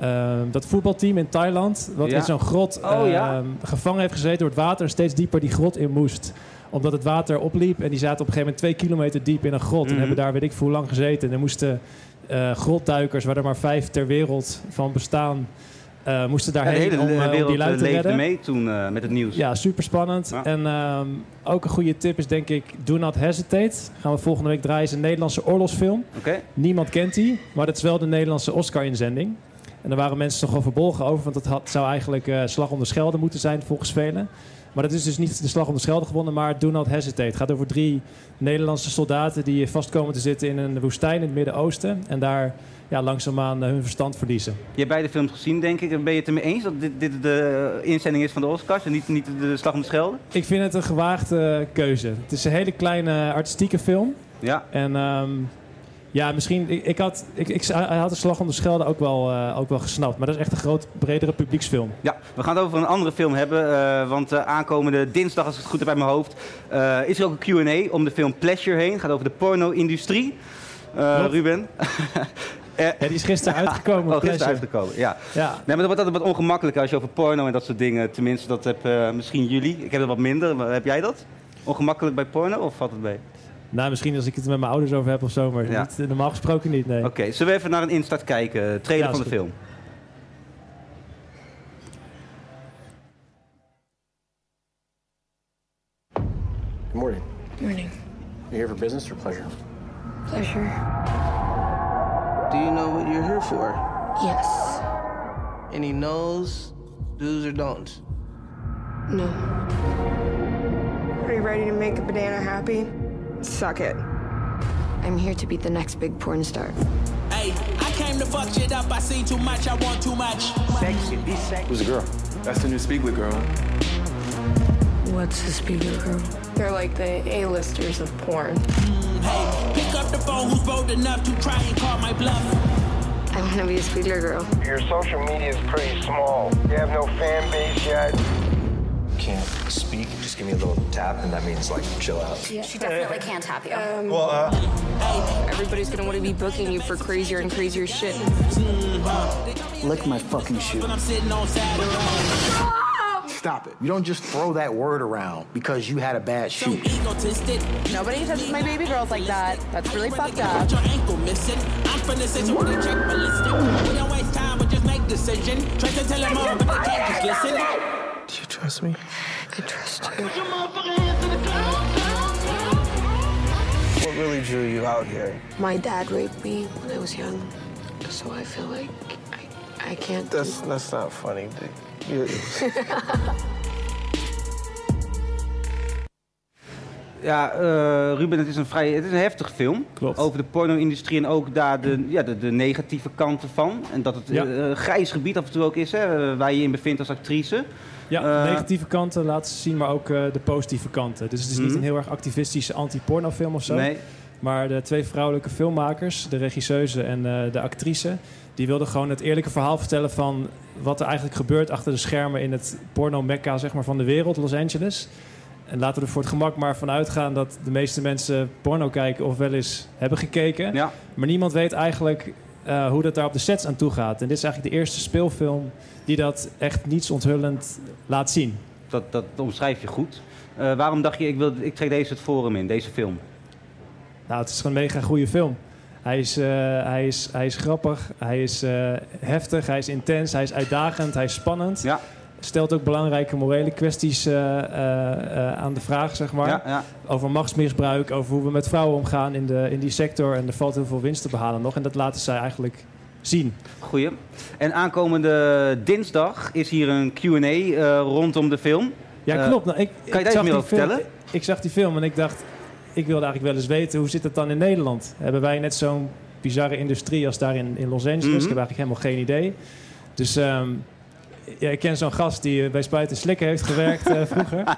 uh, dat voetbalteam in Thailand. Wat ja. in zo'n grot oh, ja? gevangen heeft gezeten door het water. En steeds dieper die grot in moest. Omdat het water opliep. En die zaten op een gegeven moment twee kilometer diep in een grot. Mm -hmm. En mhm. hebben daar weet ik hoe lang gezeten. En er moesten grotduikers, waar er maar vijf ter wereld van bestaan uh, moesten daarheen ja, om, uh, om die lui te redden. mee toen uh, met het nieuws. Ja, super spannend. Ja. En um, ook een goede tip is denk ik Do Not Hesitate. Gaan we volgende week draaien. is een Nederlandse oorlogsfilm. Okay. Niemand kent die, maar dat is wel de Nederlandse Oscar-inzending. En daar waren mensen toch wel verbolgen over, want dat had, zou eigenlijk Slag om de Schelde moeten zijn volgens velen. Maar dat is dus niet de Slag om de Schelde gewonnen, maar Do Not Hesitate. Het gaat over drie Nederlandse soldaten die vast komen te zitten in een woestijn in het Midden-Oosten. En daar ja, langzaamaan hun verstand verliezen. Je hebt beide films gezien, denk ik. Ben je het ermee eens dat dit, dit de inzending is van de Oscars en niet, niet de Slag om de Schelde? Ik vind het een gewaagde keuze. Het is een hele kleine artistieke film. Ja. En um, ja, misschien. Ik, ik, had, ik, ik, hij had de Slag om de Schelde ook wel, uh, ook wel gesnapt. Maar dat is echt een groot, bredere publieksfilm. Ja, we gaan het over een andere film hebben. Uh, want uh, aankomende dinsdag, als ik het goed heb bij mijn hoofd, is er ook een Q&A om de film Pleasure heen. Het gaat over de porno-industrie. Ruben. (laughs) Ja, die is gisteren uitgekomen. Oh, gisteren uitgekomen, ja. ja. Nee, maar dat wordt altijd wat ongemakkelijker als je over porno en dat soort dingen... Tenminste, dat heb misschien jullie. Ik heb het wat minder. Maar heb jij dat? Ongemakkelijk bij porno of valt het mee? Nou, misschien als ik het met mijn ouders over heb of zo, maar ja. niet, normaal gesproken niet, nee. Oké, okay, zullen we even naar een instart kijken? Trailer ja, van de goed. film. Good morning. Good morning. You here for business or pleasure? Pleasure. Do you know what you're here for? Yes. Any no's, do's, or don'ts? No. Are you ready to make a banana happy? Suck it. I'm here to be the next big porn star. Hey, I came to fuck shit up. I seen too much. I want too much. Sexy, be sexy. Who's the girl? That's the new Spiegler girl. What's the Spiegler girl? They're like the A-listers of porn. Mm, hey, pick up the phone. Who's bold enough to try and call my bluff? I want to be a Spiegler girl. Your social media is pretty small. You have no fan base yet. Can't speak. Just give me a little tap, and that means like chill out. Yeah. She definitely can't tap you. Um, well, uh, everybody's gonna want to be booking you for crazier and crazier shit. Lick my fucking shoe. Stop it. You don't just throw that word around because you had a bad shoot. Nobody touches my baby girls like that. That's really fucked up. Do you trust me? I trust you. What really drew you out here? My dad raped me when I was young, so I feel like I, I can't. That's that's not funny, Dick. (laughs) Ja, uh, Ruben, het is een vrij het is een heftig film. Klopt. Over de porno-industrie en ook daar de, ja, de, de negatieve kanten van. En dat het ja. uh, grijs gebied af en toe ook is, hè, waar je je in bevindt als actrice. Ja, uh, negatieve kanten laten zien, maar ook de positieve kanten. Dus het is niet mm -hmm. een heel erg activistische anti-pornofilm of zo. Nee. Maar de twee vrouwelijke filmmakers, de regisseuse en de actrice... die wilden gewoon het eerlijke verhaal vertellen van wat er eigenlijk gebeurt achter de schermen in het porno-mecca zeg maar, van de wereld, Los Angeles. En laten we er voor het gemak maar vanuit gaan dat de meeste mensen porno kijken of wel eens hebben gekeken. Ja. Maar niemand weet eigenlijk uh, hoe dat daar op de sets aan toe gaat. En dit is eigenlijk de eerste speelfilm die dat echt niets onthullend laat zien. Dat, dat omschrijf je goed. Uh, waarom dacht je, ik, wil, ik trek deze het forum in, deze film? Nou, het is gewoon een mega goede film. Hij is, uh, hij, is, hij is grappig, hij is heftig, hij is intens, hij is uitdagend, hij is spannend. Ja. Stelt ook belangrijke morele kwesties uh, aan de vraag, zeg maar. Ja, ja. Over machtsmisbruik, over hoe we met vrouwen omgaan in, de, in die sector. En er valt heel veel winst te behalen nog. En dat laten zij eigenlijk zien. Goeie. En aankomende dinsdag is hier een Q&A rondom de film. Ja, klopt. Nou, ik, kan je daar iets meer over vertellen? Ik zag die film en ik dacht ik wilde eigenlijk wel eens weten, hoe zit het dan in Nederland? Hebben wij net zo'n bizarre industrie als daar in, in Los Angeles? Mm -hmm. Ik heb eigenlijk helemaal geen idee. Dus um, ja, ik ken zo'n gast die bij Spuiten Slikken heeft gewerkt uh, vroeger. (laughs)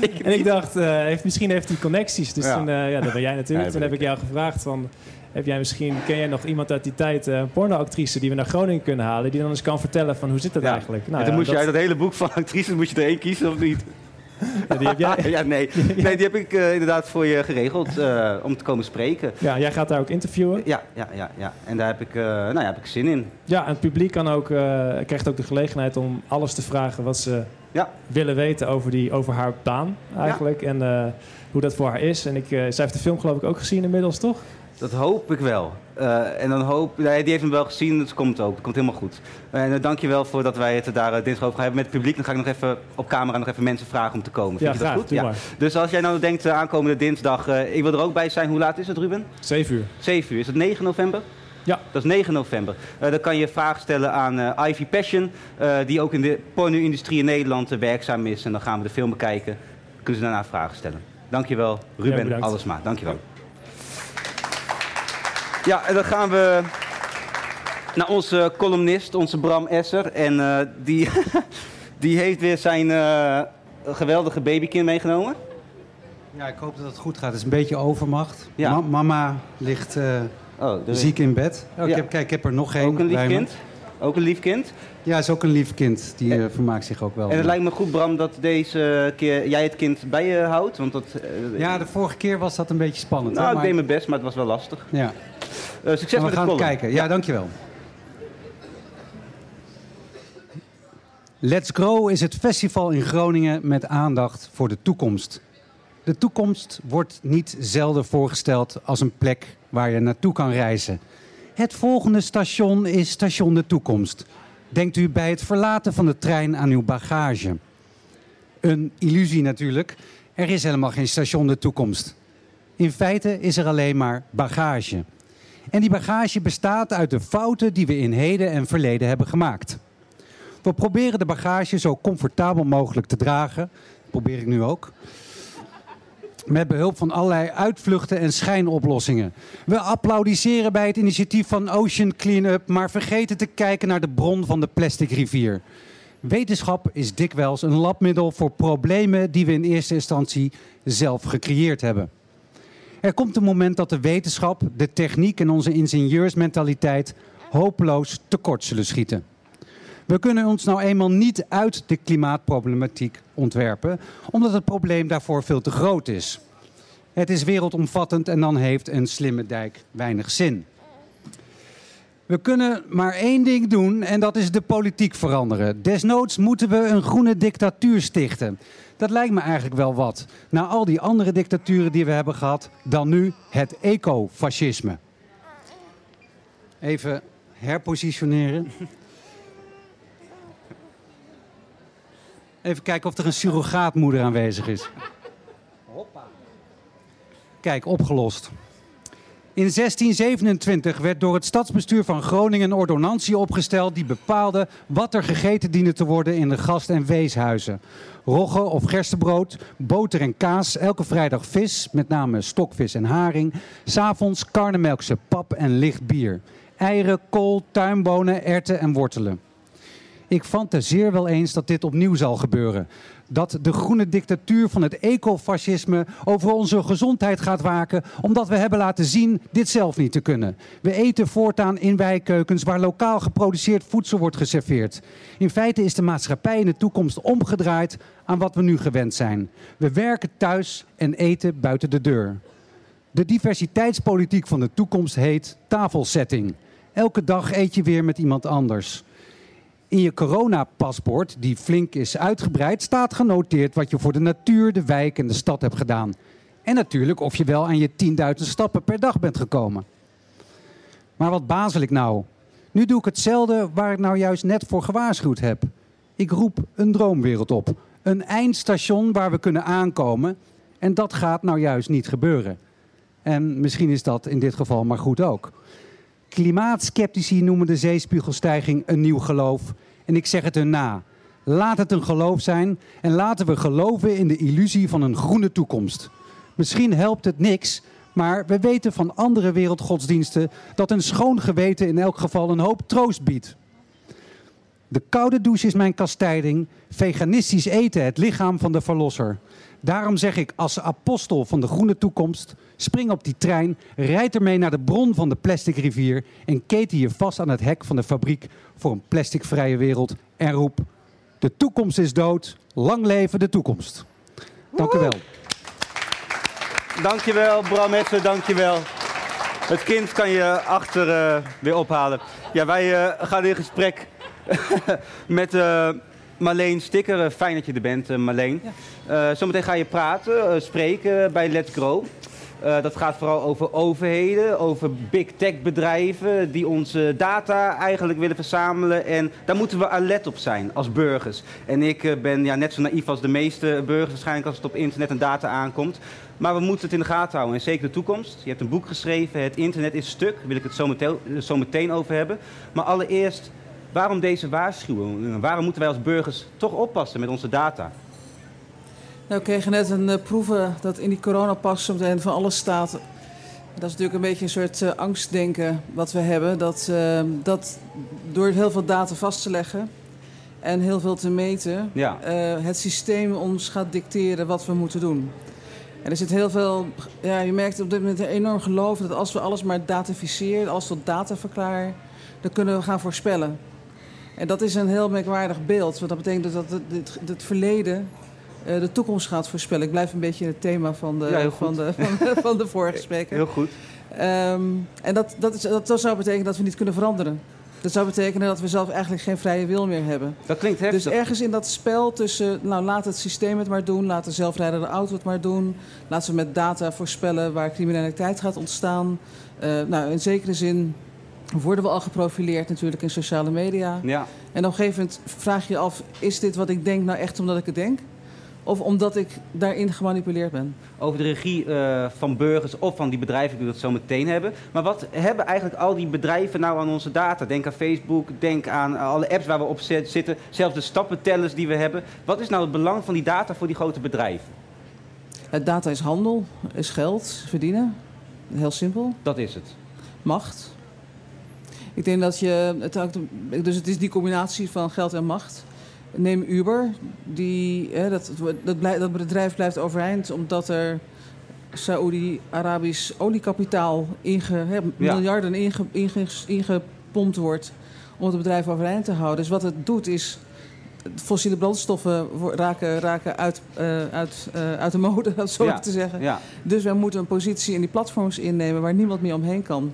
ik en ik dacht, uh, heeft, misschien heeft hij connecties. Dus ja. toen, uh, ja, dat ben jij (laughs) natuurlijk. Ja, toen heb ik jou gevraagd van... Heb jij misschien, ken jij nog iemand uit die tijd, een pornoactrice die we naar Groningen kunnen halen, die dan eens kan vertellen van hoe zit dat ja. eigenlijk? Nou, dan moet je uit dat hele boek van actrices moet je er één kiezen of niet? Ja, die heb jij. (laughs) ja, nee. (laughs) nee, die heb ik uh, inderdaad voor je geregeld uh, om te komen spreken. Ja, jij gaat daar ook interviewen? Ja, ja, ja. ja. En daar heb ik, uh, nou ja, heb ik zin in. Ja, en het publiek kan ook, krijgt ook de gelegenheid om alles te vragen wat ze ja. willen weten over, die, over haar baan eigenlijk. Ja. En hoe dat voor haar is. En ik, zij heeft de film geloof ik ook gezien inmiddels, toch? Dat hoop ik wel. Uh, en dan hoop, die heeft hem wel gezien, dat komt ook. Dat komt helemaal goed. En uh, dank je wel voor dat wij het daar uh, dinsdag over gaan hebben met het publiek. Dan ga ik nog even op camera nog even mensen vragen om te komen. Vind ja, je graag, dat goed? Ja. Maar. Dus als jij nou denkt aankomende dinsdag, ik wil er ook bij zijn. Hoe laat is het, Ruben? 7 uur. 7 uur. Is het 9 november? Ja. Dat is 9 november. dan kan je vragen stellen aan Ivy Passion, die ook in de porno-industrie in Nederland werkzaam is. En dan gaan we de film bekijken. Kunnen ze daarna vragen stellen. Dankjewel, Ruben ja, Allesma. Dankjewel. Ja, en dan gaan we naar onze columnist, onze Bram Esser. En uh, die, (laughs) die heeft weer zijn uh, geweldige babykind meegenomen. Ja, ik hoop dat het goed gaat. Het is een beetje overmacht. Ja. Ma mama ligt uh, oh, ziek in bed. Oh, ja. ik heb, kijk, ik heb er nog geen. Ook een lief kind? Ook een lief kind? Ja, is ook een lief kind. Die en, vermaakt zich ook wel. En het lijkt me goed, Bram, dat deze keer jij het kind bij je houdt. Want dat, ja, de vorige keer was dat een beetje spannend. Nou, hè? ik deed mijn best, maar het was wel lastig. Ja. Uh, succes met we gaan kijken. Ja, ja, dankjewel. Let's Grow is het festival in Groningen met aandacht voor de toekomst. De toekomst wordt niet zelden voorgesteld als een plek waar je naartoe kan reizen. Het volgende station is station de toekomst. Denkt u bij het verlaten van de trein aan uw bagage. Een illusie natuurlijk. Er is helemaal geen station de toekomst. In feite is er alleen maar bagage. En die bagage bestaat uit de fouten die we in heden en verleden hebben gemaakt. We proberen de bagage zo comfortabel mogelijk te dragen. Dat probeer ik nu ook. Met behulp van allerlei uitvluchten en schijnoplossingen. We applaudisseren bij het initiatief van Ocean Cleanup, maar vergeten te kijken naar de bron van de plastic rivier. Wetenschap is dikwijls een labmiddel voor problemen die we in eerste instantie zelf gecreëerd hebben. Er komt een moment dat de wetenschap, de techniek en onze ingenieursmentaliteit hopeloos tekort zullen schieten. We kunnen ons nou eenmaal niet uit de klimaatproblematiek ontwerpen, omdat het probleem daarvoor veel te groot is. Het is wereldomvattend en dan heeft een slimme dijk weinig zin. We kunnen maar één ding doen en dat is de politiek veranderen. Desnoods moeten we een groene dictatuur stichten. Dat lijkt me eigenlijk wel wat. Na al die andere dictaturen die we hebben gehad, dan nu het ecofascisme. Even herpositioneren. Even kijken of er een surrogaatmoeder aanwezig is. Hoppa. Kijk, opgelost. In 1627 werd door het stadsbestuur van Groningen een ordonnantie opgesteld die bepaalde wat er gegeten diende te worden in de gast- en weeshuizen. Rogge of gerstebrood, boter en kaas, elke vrijdag vis, met name stokvis en haring. S'avonds karnemelkse pap en licht bier. Eieren, kool, tuinbonen, erten en wortelen. Ik fantaseer wel eens dat dit opnieuw zal gebeuren. Dat de groene dictatuur van het ecofascisme over onze gezondheid gaat waken, omdat we hebben laten zien dit zelf niet te kunnen. We eten voortaan in wijkkeukens waar lokaal geproduceerd voedsel wordt geserveerd. In feite is de maatschappij in de toekomst omgedraaid aan wat we nu gewend zijn. We werken thuis en eten buiten de deur. De diversiteitspolitiek van de toekomst heet tafelsetting. Elke dag eet je weer met iemand anders. In je coronapaspoort, die flink is uitgebreid, staat genoteerd wat je voor de natuur, de wijk en de stad hebt gedaan. En natuurlijk of je wel aan je 10.000 stappen per dag bent gekomen. Maar wat bazel ik nou? Nu doe ik hetzelfde waar ik nou juist net voor gewaarschuwd heb. Ik roep een droomwereld op. Een eindstation waar we kunnen aankomen. En dat gaat nou juist niet gebeuren. En misschien is dat in dit geval maar goed ook. Klimaatskeptici noemen de zeespiegelstijging een nieuw geloof. En ik zeg het hun na. Laat het een geloof zijn en laten we geloven in de illusie van een groene toekomst. Misschien helpt het niks, maar we weten van andere wereldgodsdiensten dat een schoon geweten in elk geval een hoop troost biedt. De koude douche is mijn kastijding, veganistisch eten het lichaam van de verlosser. Daarom zeg ik als apostel van de groene toekomst: spring op die trein, rijd ermee naar de bron van de plastic rivier en keten je vast aan het hek van de fabriek voor een plasticvrije wereld en roep: De toekomst is dood, lang leven de toekomst. Dank u wel. Dankjewel, Bram Essen, dankjewel. Het kind kan je achter uh, weer ophalen. Ja, wij uh, gaan in gesprek (laughs) met. Uh, Marleen Sticker, eh, fijn dat je er bent, eh, Marleen. Ja. Uh, zometeen ga je praten, spreken bij Let's Grow. dat gaat vooral over overheden, over big tech bedrijven die onze data eigenlijk willen verzamelen. En daar moeten we alert op zijn als burgers. En ik ben ja, net zo naïef als de meeste burgers waarschijnlijk als het op internet en data aankomt. Maar we moeten het in de gaten houden en zeker de toekomst. Je hebt een boek geschreven, Het internet is stuk, daar wil ik het zo meteen, zo meteen over hebben. Maar allereerst, Waarom deze waarschuwing? Waarom moeten wij als burgers toch oppassen met onze data? Nou, we kregen net een uh, proeven dat in die coronapas meteen van alles staat. Dat is natuurlijk een beetje een soort uh, angstdenken wat we hebben. Dat, uh, dat door heel veel data vast te leggen en heel veel te meten, ja. het systeem ons gaat dicteren wat we moeten doen. En er zit heel veel, ja, je merkt op dit moment een enorm geloof dat als we alles maar dataficeren, als we tot data verklaren, dan kunnen we gaan voorspellen. En dat is een heel merkwaardig beeld. Want dat betekent dat het, het, verleden uh, de toekomst gaat voorspellen. Ik blijf een beetje in het thema van de, ja, van de, van, de, vorige spreker. Heel goed. Um, en dat, dat, is, dat, dat zou betekenen dat we niet kunnen veranderen. Dat zou betekenen dat we zelf eigenlijk geen vrije wil meer hebben. Dat klinkt heftig. Dus ergens in dat spel tussen, nou laat het systeem het maar doen, laat de zelfrijdende auto het maar doen, laten we met data voorspellen waar criminaliteit gaat ontstaan. Uh, nou, in zekere zin worden we al geprofileerd natuurlijk in sociale media. Ja. En op een gegeven moment vraag je je af, is dit wat ik denk nou echt omdat ik het denk? Of omdat ik daarin gemanipuleerd ben? Over de regie uh, van burgers of van die bedrijven die het zo meteen hebben. Maar wat hebben eigenlijk al die bedrijven nou aan onze data? Denk aan Facebook, denk aan alle apps waar we op zitten. Zelfs de stappentellers die we hebben. Wat is nou het belang van die data voor die grote bedrijven? Het data is handel, is geld, verdienen. Heel simpel. Dat is het. Macht. Ik denk dat je. Het dus het is die combinatie van geld en macht. Neem Uber. Die, hè, dat, dat, dat bedrijf blijft overeind omdat er Saoedi-Arabisch oliekapitaal inge, miljarden inge, ingepompt wordt om het bedrijf overeind te houden. Dus wat het doet is fossiele brandstoffen raken, raken uit, uh, uit, uh, uit de mode, (laughs) dat zo te zeggen. Ja. Dus wij moeten een positie in die platforms innemen waar niemand meer omheen kan.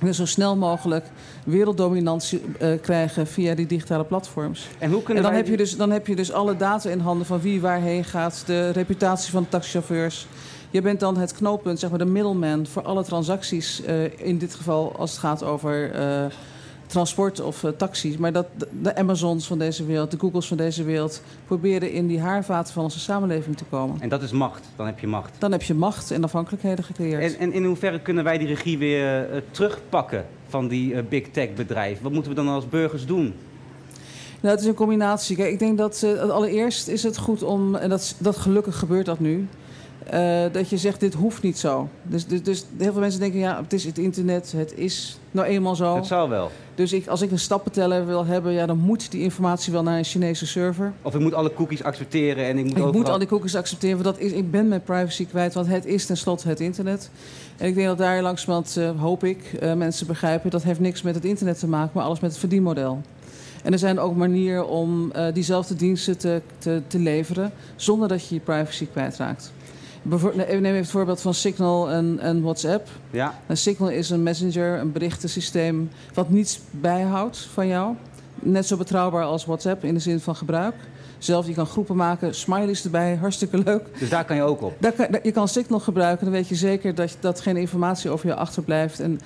En zo snel mogelijk werelddominantie uh, krijgen via die digitale platforms. En, hoe kunnen en dan, heb je dus, dan heb je dus alle data in handen van wie waarheen gaat, de reputatie van de taxichauffeurs. Je bent dan het knooppunt, zeg maar de middleman voor alle transacties. in dit geval als het gaat over transport of uh, taxis. Maar dat de Amazons van deze wereld, de Googles van deze wereld... proberen in die haarvaten van onze samenleving te komen. En dat is macht, dan heb je macht. Dan heb je macht en afhankelijkheden gecreëerd. En, en in hoeverre kunnen wij die regie weer uh, terugpakken van die uh, big tech bedrijven? Wat moeten we dan als burgers doen? Nou, het is een combinatie. Kijk, ik denk dat allereerst is het goed om, en dat, dat gelukkig gebeurt dat nu... Uh, dat je zegt, dit hoeft niet zo. Dus, dus, dus, heel veel mensen denken, ja, het is het internet, het is nou eenmaal zo. Het zou wel. Dus ik, als ik een stappenteller wil hebben, ja, dan moet die informatie wel naar een Chinese server. Of ik moet alle cookies accepteren en ik moet Ik moet al die cookies accepteren, want dat is, ik ben mijn privacy kwijt, want het is tenslotte het internet. En ik denk dat daar langzamerhand, uh, hoop ik, uh, mensen begrijpen... dat heeft niks met het internet te maken, maar alles met het verdienmodel. En er zijn ook manieren om diezelfde diensten te, te, te leveren... zonder dat je je privacy kwijtraakt. Neem even het voorbeeld van Signal en, en WhatsApp. Ja. Een Signal is een messenger, een berichtensysteem wat niets bijhoudt van jou. Net zo betrouwbaar als WhatsApp in de zin van gebruik. Zelf, je kan groepen maken, smileys erbij, (laughs) hartstikke leuk. Dus daar kan je ook op? Daar kan, je kan Signal gebruiken, dan weet je zeker dat, dat geen informatie over je achterblijft. En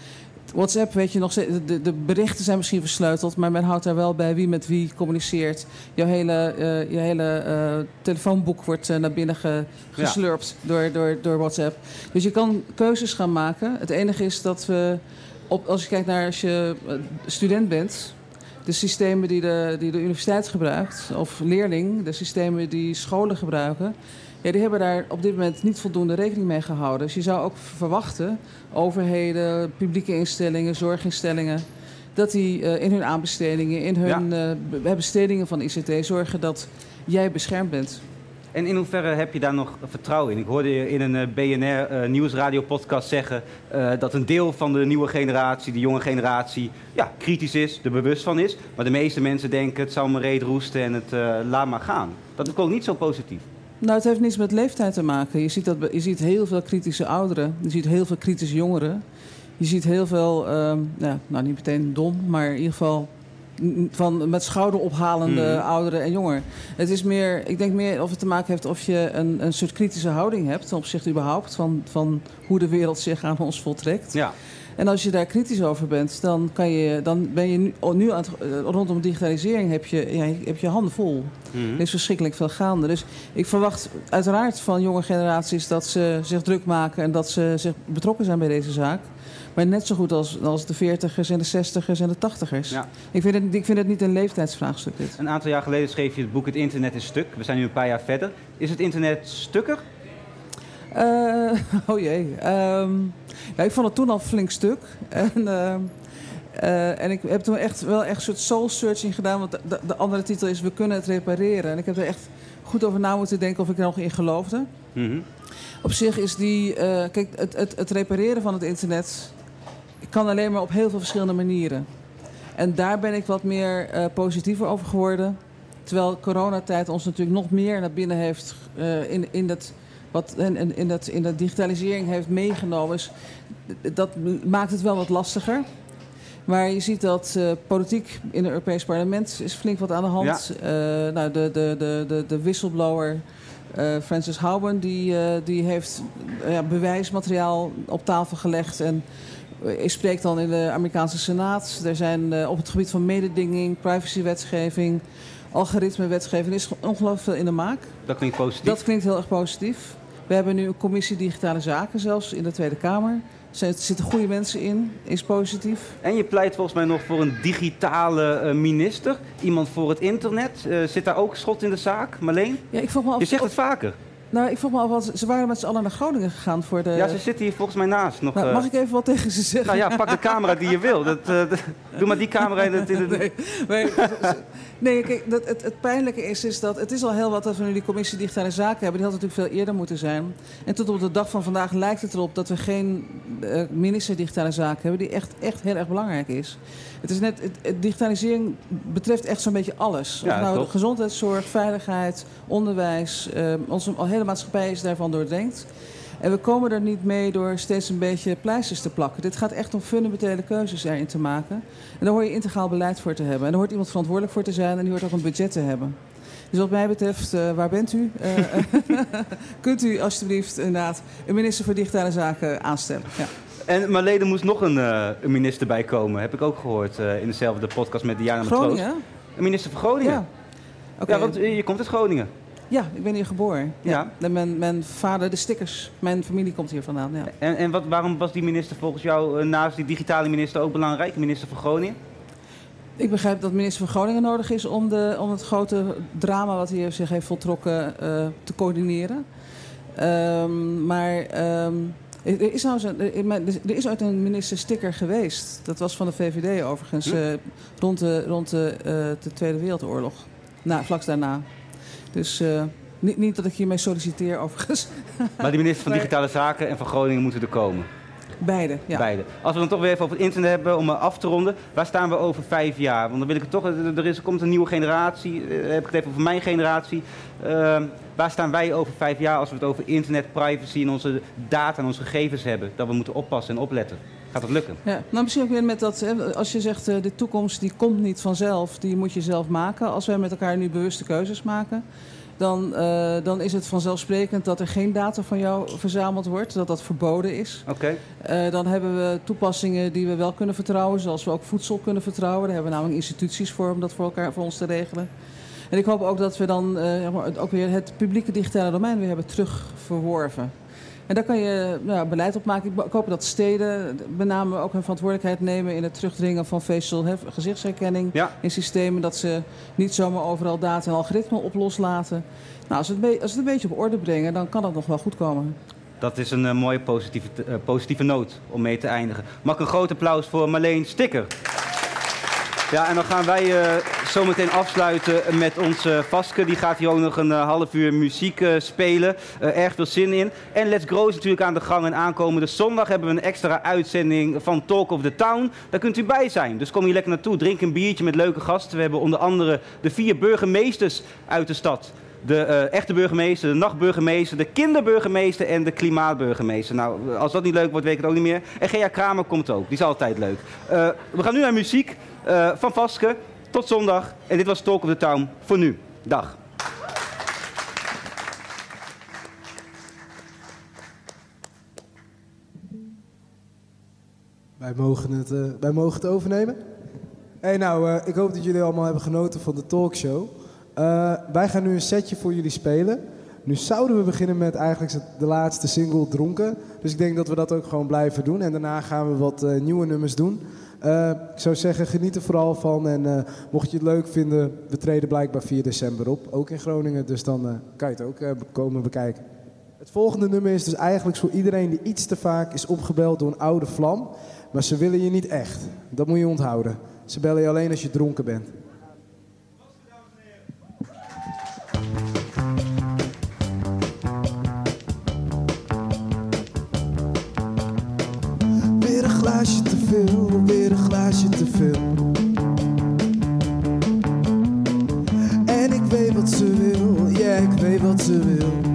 WhatsApp, weet je nog, de, de berichten zijn misschien versleuteld, maar men houdt daar wel bij wie met wie communiceert. Jouw hele, uh, je hele uh, telefoonboek wordt uh, naar binnen ge, geslurpt ja. door, door, door WhatsApp. Dus je kan keuzes gaan maken. Het enige is dat we, op, als je kijkt naar als je student bent, de systemen die de, die de universiteit gebruikt, of leerling, de systemen die scholen gebruiken ja, die hebben daar op dit moment niet voldoende rekening mee gehouden. Dus je zou ook verwachten, overheden, publieke instellingen, zorginstellingen, dat die uh, in hun aanbestedingen, in hun ja. uh, bestedingen van ICT zorgen dat jij beschermd bent. En in hoeverre heb je daar nog vertrouwen in? Ik hoorde je in een uh, BNR Nieuwsradio podcast zeggen dat een deel van de nieuwe generatie, de jonge generatie, ja, kritisch is, er bewust van is. Maar de meeste mensen denken het zal me reet roesten en het laat maar gaan. Dat is ook niet zo positief. Nou, het heeft niets met leeftijd te maken. Je ziet, dat, je ziet heel veel kritische ouderen. Je ziet heel veel kritische jongeren. Je ziet heel veel, uh, ja, nou niet meteen dom, maar in ieder geval van met schouderophalende mm. ouderen en jongeren. Het is meer, ik denk meer of het te maken heeft of je een, een soort kritische houding hebt ten opzichte überhaupt van, van hoe de wereld zich aan ons voltrekt. Ja. En als je daar kritisch over bent, dan, kan je, dan ben je nu, oh, nu aan het, eh, rondom digitalisering heb je, ja, heb je handen vol. Mm Er is verschrikkelijk veel gaande. Dus ik verwacht uiteraard van jonge generaties dat ze zich druk maken en dat ze zich betrokken zijn bij deze zaak. Maar net zo goed als, als de veertigers en de zestigers en de tachtigers. Ja. Ik, vind het, ik vind het niet een leeftijdsvraagstuk dit. Een aantal jaar geleden schreef je het boek Het internet is stuk. We zijn nu een paar jaar verder. Is het internet stukker? Uh, (laughs) oh jee. Um, ja, ik vond het toen al flink stuk. En, uh, uh, en ik heb toen echt wel echt een soort soul searching gedaan. Want de, de, andere titel is We kunnen het repareren. En ik heb er echt goed over na moeten denken of ik er nog in geloofde. Mm -hmm. Op zich is die... kijk, het, het, het repareren van het internet kan alleen maar op heel veel verschillende manieren. En daar ben ik wat meer positiever over geworden. Terwijl coronatijd ons natuurlijk nog meer naar binnen heeft in, in dat wat in, in, dat, in dat digitalisering heeft meegenomen. Is, dat maakt het wel wat lastiger. Maar je ziet dat uh, politiek in het Europees Parlement is flink wat aan de hand. Ja. Uh, nou, de, de, de, de, de whistleblower uh, Francis Houben die, die heeft bewijsmateriaal op tafel gelegd. En spreekt dan in de Amerikaanse Senaat. Er zijn op het gebied van mededinging, privacywetgeving, algoritmewetgeving is ongelooflijk veel in de maak. Dat klinkt positief. Dat klinkt heel erg positief. We hebben nu een commissie digitale zaken zelfs in de Tweede Kamer. Er zitten goede mensen in, is positief. En je pleit volgens mij nog voor een digitale uh, minister. Iemand voor het internet. Uh, zit daar ook schot in de zaak, Marleen? Ja, ik vroeg me af, je zegt het vaker. Nou, ik vroeg me af, ze waren met z'n allen naar Groningen gegaan voor de... Ja, ze zitten hier volgens mij naast. Nog, nou, mag ik even wat tegen ze zeggen? Nou ja, pak de camera die je wil. Dat, uh, (laughs) doe maar die camera in het... In het... (laughs) Nee, nee, nee kijk, dat, het, het, pijnlijke is, is dat... Het is al heel wat dat we nu die commissie digitale zaken hebben. Die had natuurlijk veel eerder moeten zijn. En tot op de dag van vandaag lijkt het erop dat we geen uh, minister digitale zaken hebben... die echt, echt heel erg belangrijk is. Het is net, het, digitalisering betreft echt zo'n beetje alles. Ja, of nou gezondheidszorg, veiligheid, onderwijs. Uh, onze hele maatschappij is daarvan doordrenkt. En we komen er niet mee door steeds een beetje pleisters te plakken. Dit gaat echt om fundamentele keuzes erin te maken. En daar hoor je integraal beleid voor te hebben. En daar hoort iemand verantwoordelijk voor te zijn en die hoort ook een budget te hebben. Dus wat mij betreft, uh, waar bent u? Uh, (laughs) kunt u alsjeblieft inderdaad een minister voor digitale zaken aanstellen? Ja. En Marlene moest nog een, uh, een, minister bijkomen, heb ik ook gehoord in dezelfde podcast met Diana Groningen? Een minister van Groningen. Ja, okay. ja want je komt uit Groningen. Ja, ik ben hier geboren. Ja. ja. Mijn, mijn, vader, de stickers, mijn familie komt hier vandaan. Ja. En, en wat, waarom was die minister volgens jou naast die digitale minister ook belangrijk, minister van Groningen? Ik begrijp dat minister van Groningen nodig is om, de, om het grote drama wat hier zich heeft voltrokken uh, te coördineren. Um, maar um, er, is nou er is ooit een minister Sticker geweest. Dat was van de VVD overigens, uh, rond, de, rond de, uh, de Tweede Wereldoorlog. Nou, vlak daarna. Dus niet, niet dat ik hiermee solliciteer overigens. Maar die minister van (laughs) Digitale Zaken en van Groningen moeten er komen. Beide, ja. Beide. Als we dan toch weer even over het internet hebben om af te ronden. Waar staan we over vijf jaar? Want dan wil ik het toch... Er, is, komt een nieuwe generatie. Uh, heb ik het even over mijn generatie. Uh, waar staan wij over vijf jaar als we het over internet, privacy en onze data en onze gegevens hebben? Dat we moeten oppassen en opletten. Gaat dat lukken? Ja, nou misschien ook weer met dat, als je zegt de toekomst die komt niet vanzelf, die moet je zelf maken. Als wij met elkaar nu bewuste keuzes maken, dan, uh, dan is het vanzelfsprekend dat er geen data van jou verzameld wordt, dat dat verboden is. Oké. Okay. Uh, dan hebben we toepassingen die we wel kunnen vertrouwen, zoals we ook voedsel kunnen vertrouwen. Daar hebben we namelijk instituties voor om dat voor elkaar voor ons te regelen. En ik hoop ook dat we dan uh, ook weer het publieke digitale domein weer hebben terugverworven. En daar kan je nou, beleid op maken. Ik hoop dat steden met name ook hun verantwoordelijkheid nemen in het terugdringen van facial gezichtsherkenning in systemen. Dat ze niet zomaar overal data en algoritmen op loslaten. Nou, als, het als het een beetje op orde brengen, dan kan dat nog wel goed komen. Dat is een uh, mooie positieve, uh, positieve noot om mee te eindigen. Mag ik een groot applaus voor Marleen Sticker. Ja, en dan gaan wij uh, zometeen afsluiten met onze Vaske. Die gaat hier ook nog een uh, half uur muziek uh, spelen. erg veel zin in. En Let's Grow is natuurlijk aan de gang. En aankomende zondag hebben we een extra uitzending van Talk of the Town. Daar kunt u bij zijn. Dus kom hier lekker naartoe. Drink een biertje met leuke gasten. We hebben onder andere de vier burgemeesters uit de stad. De echte burgemeester, de nachtburgemeester, de kinderburgemeester en de klimaatburgemeester. Nou, als dat niet leuk wordt, weet ik het ook niet meer. En Gea Kramer komt ook. Die is altijd leuk. we gaan nu naar muziek. Uh, van Vaske. Tot zondag. En dit was Talk of the Town voor nu. Dag. Wij mogen het, uh, wij mogen het overnemen. Hey, nou, uh, ik hoop dat jullie allemaal hebben genoten van de talkshow. wij gaan nu een setje voor jullie spelen. Nu zouden we beginnen met eigenlijk de laatste single Dronken. Dus ik denk dat we dat ook gewoon blijven doen. En daarna gaan we wat nieuwe nummers doen. Uh, ik zou zeggen, geniet er vooral van. En uh, mocht je het leuk vinden, we treden blijkbaar 4 december op. Ook in Groningen, dus dan uh, kan je het ook komen bekijken. Het volgende nummer is dus eigenlijk voor iedereen die iets te vaak is opgebeld door een oude vlam. Maar ze willen je niet echt. Dat moet je onthouden. Ze bellen je alleen als je dronken bent. Te. En ik weet wat ze wil, ja, ik weet wat ze wil.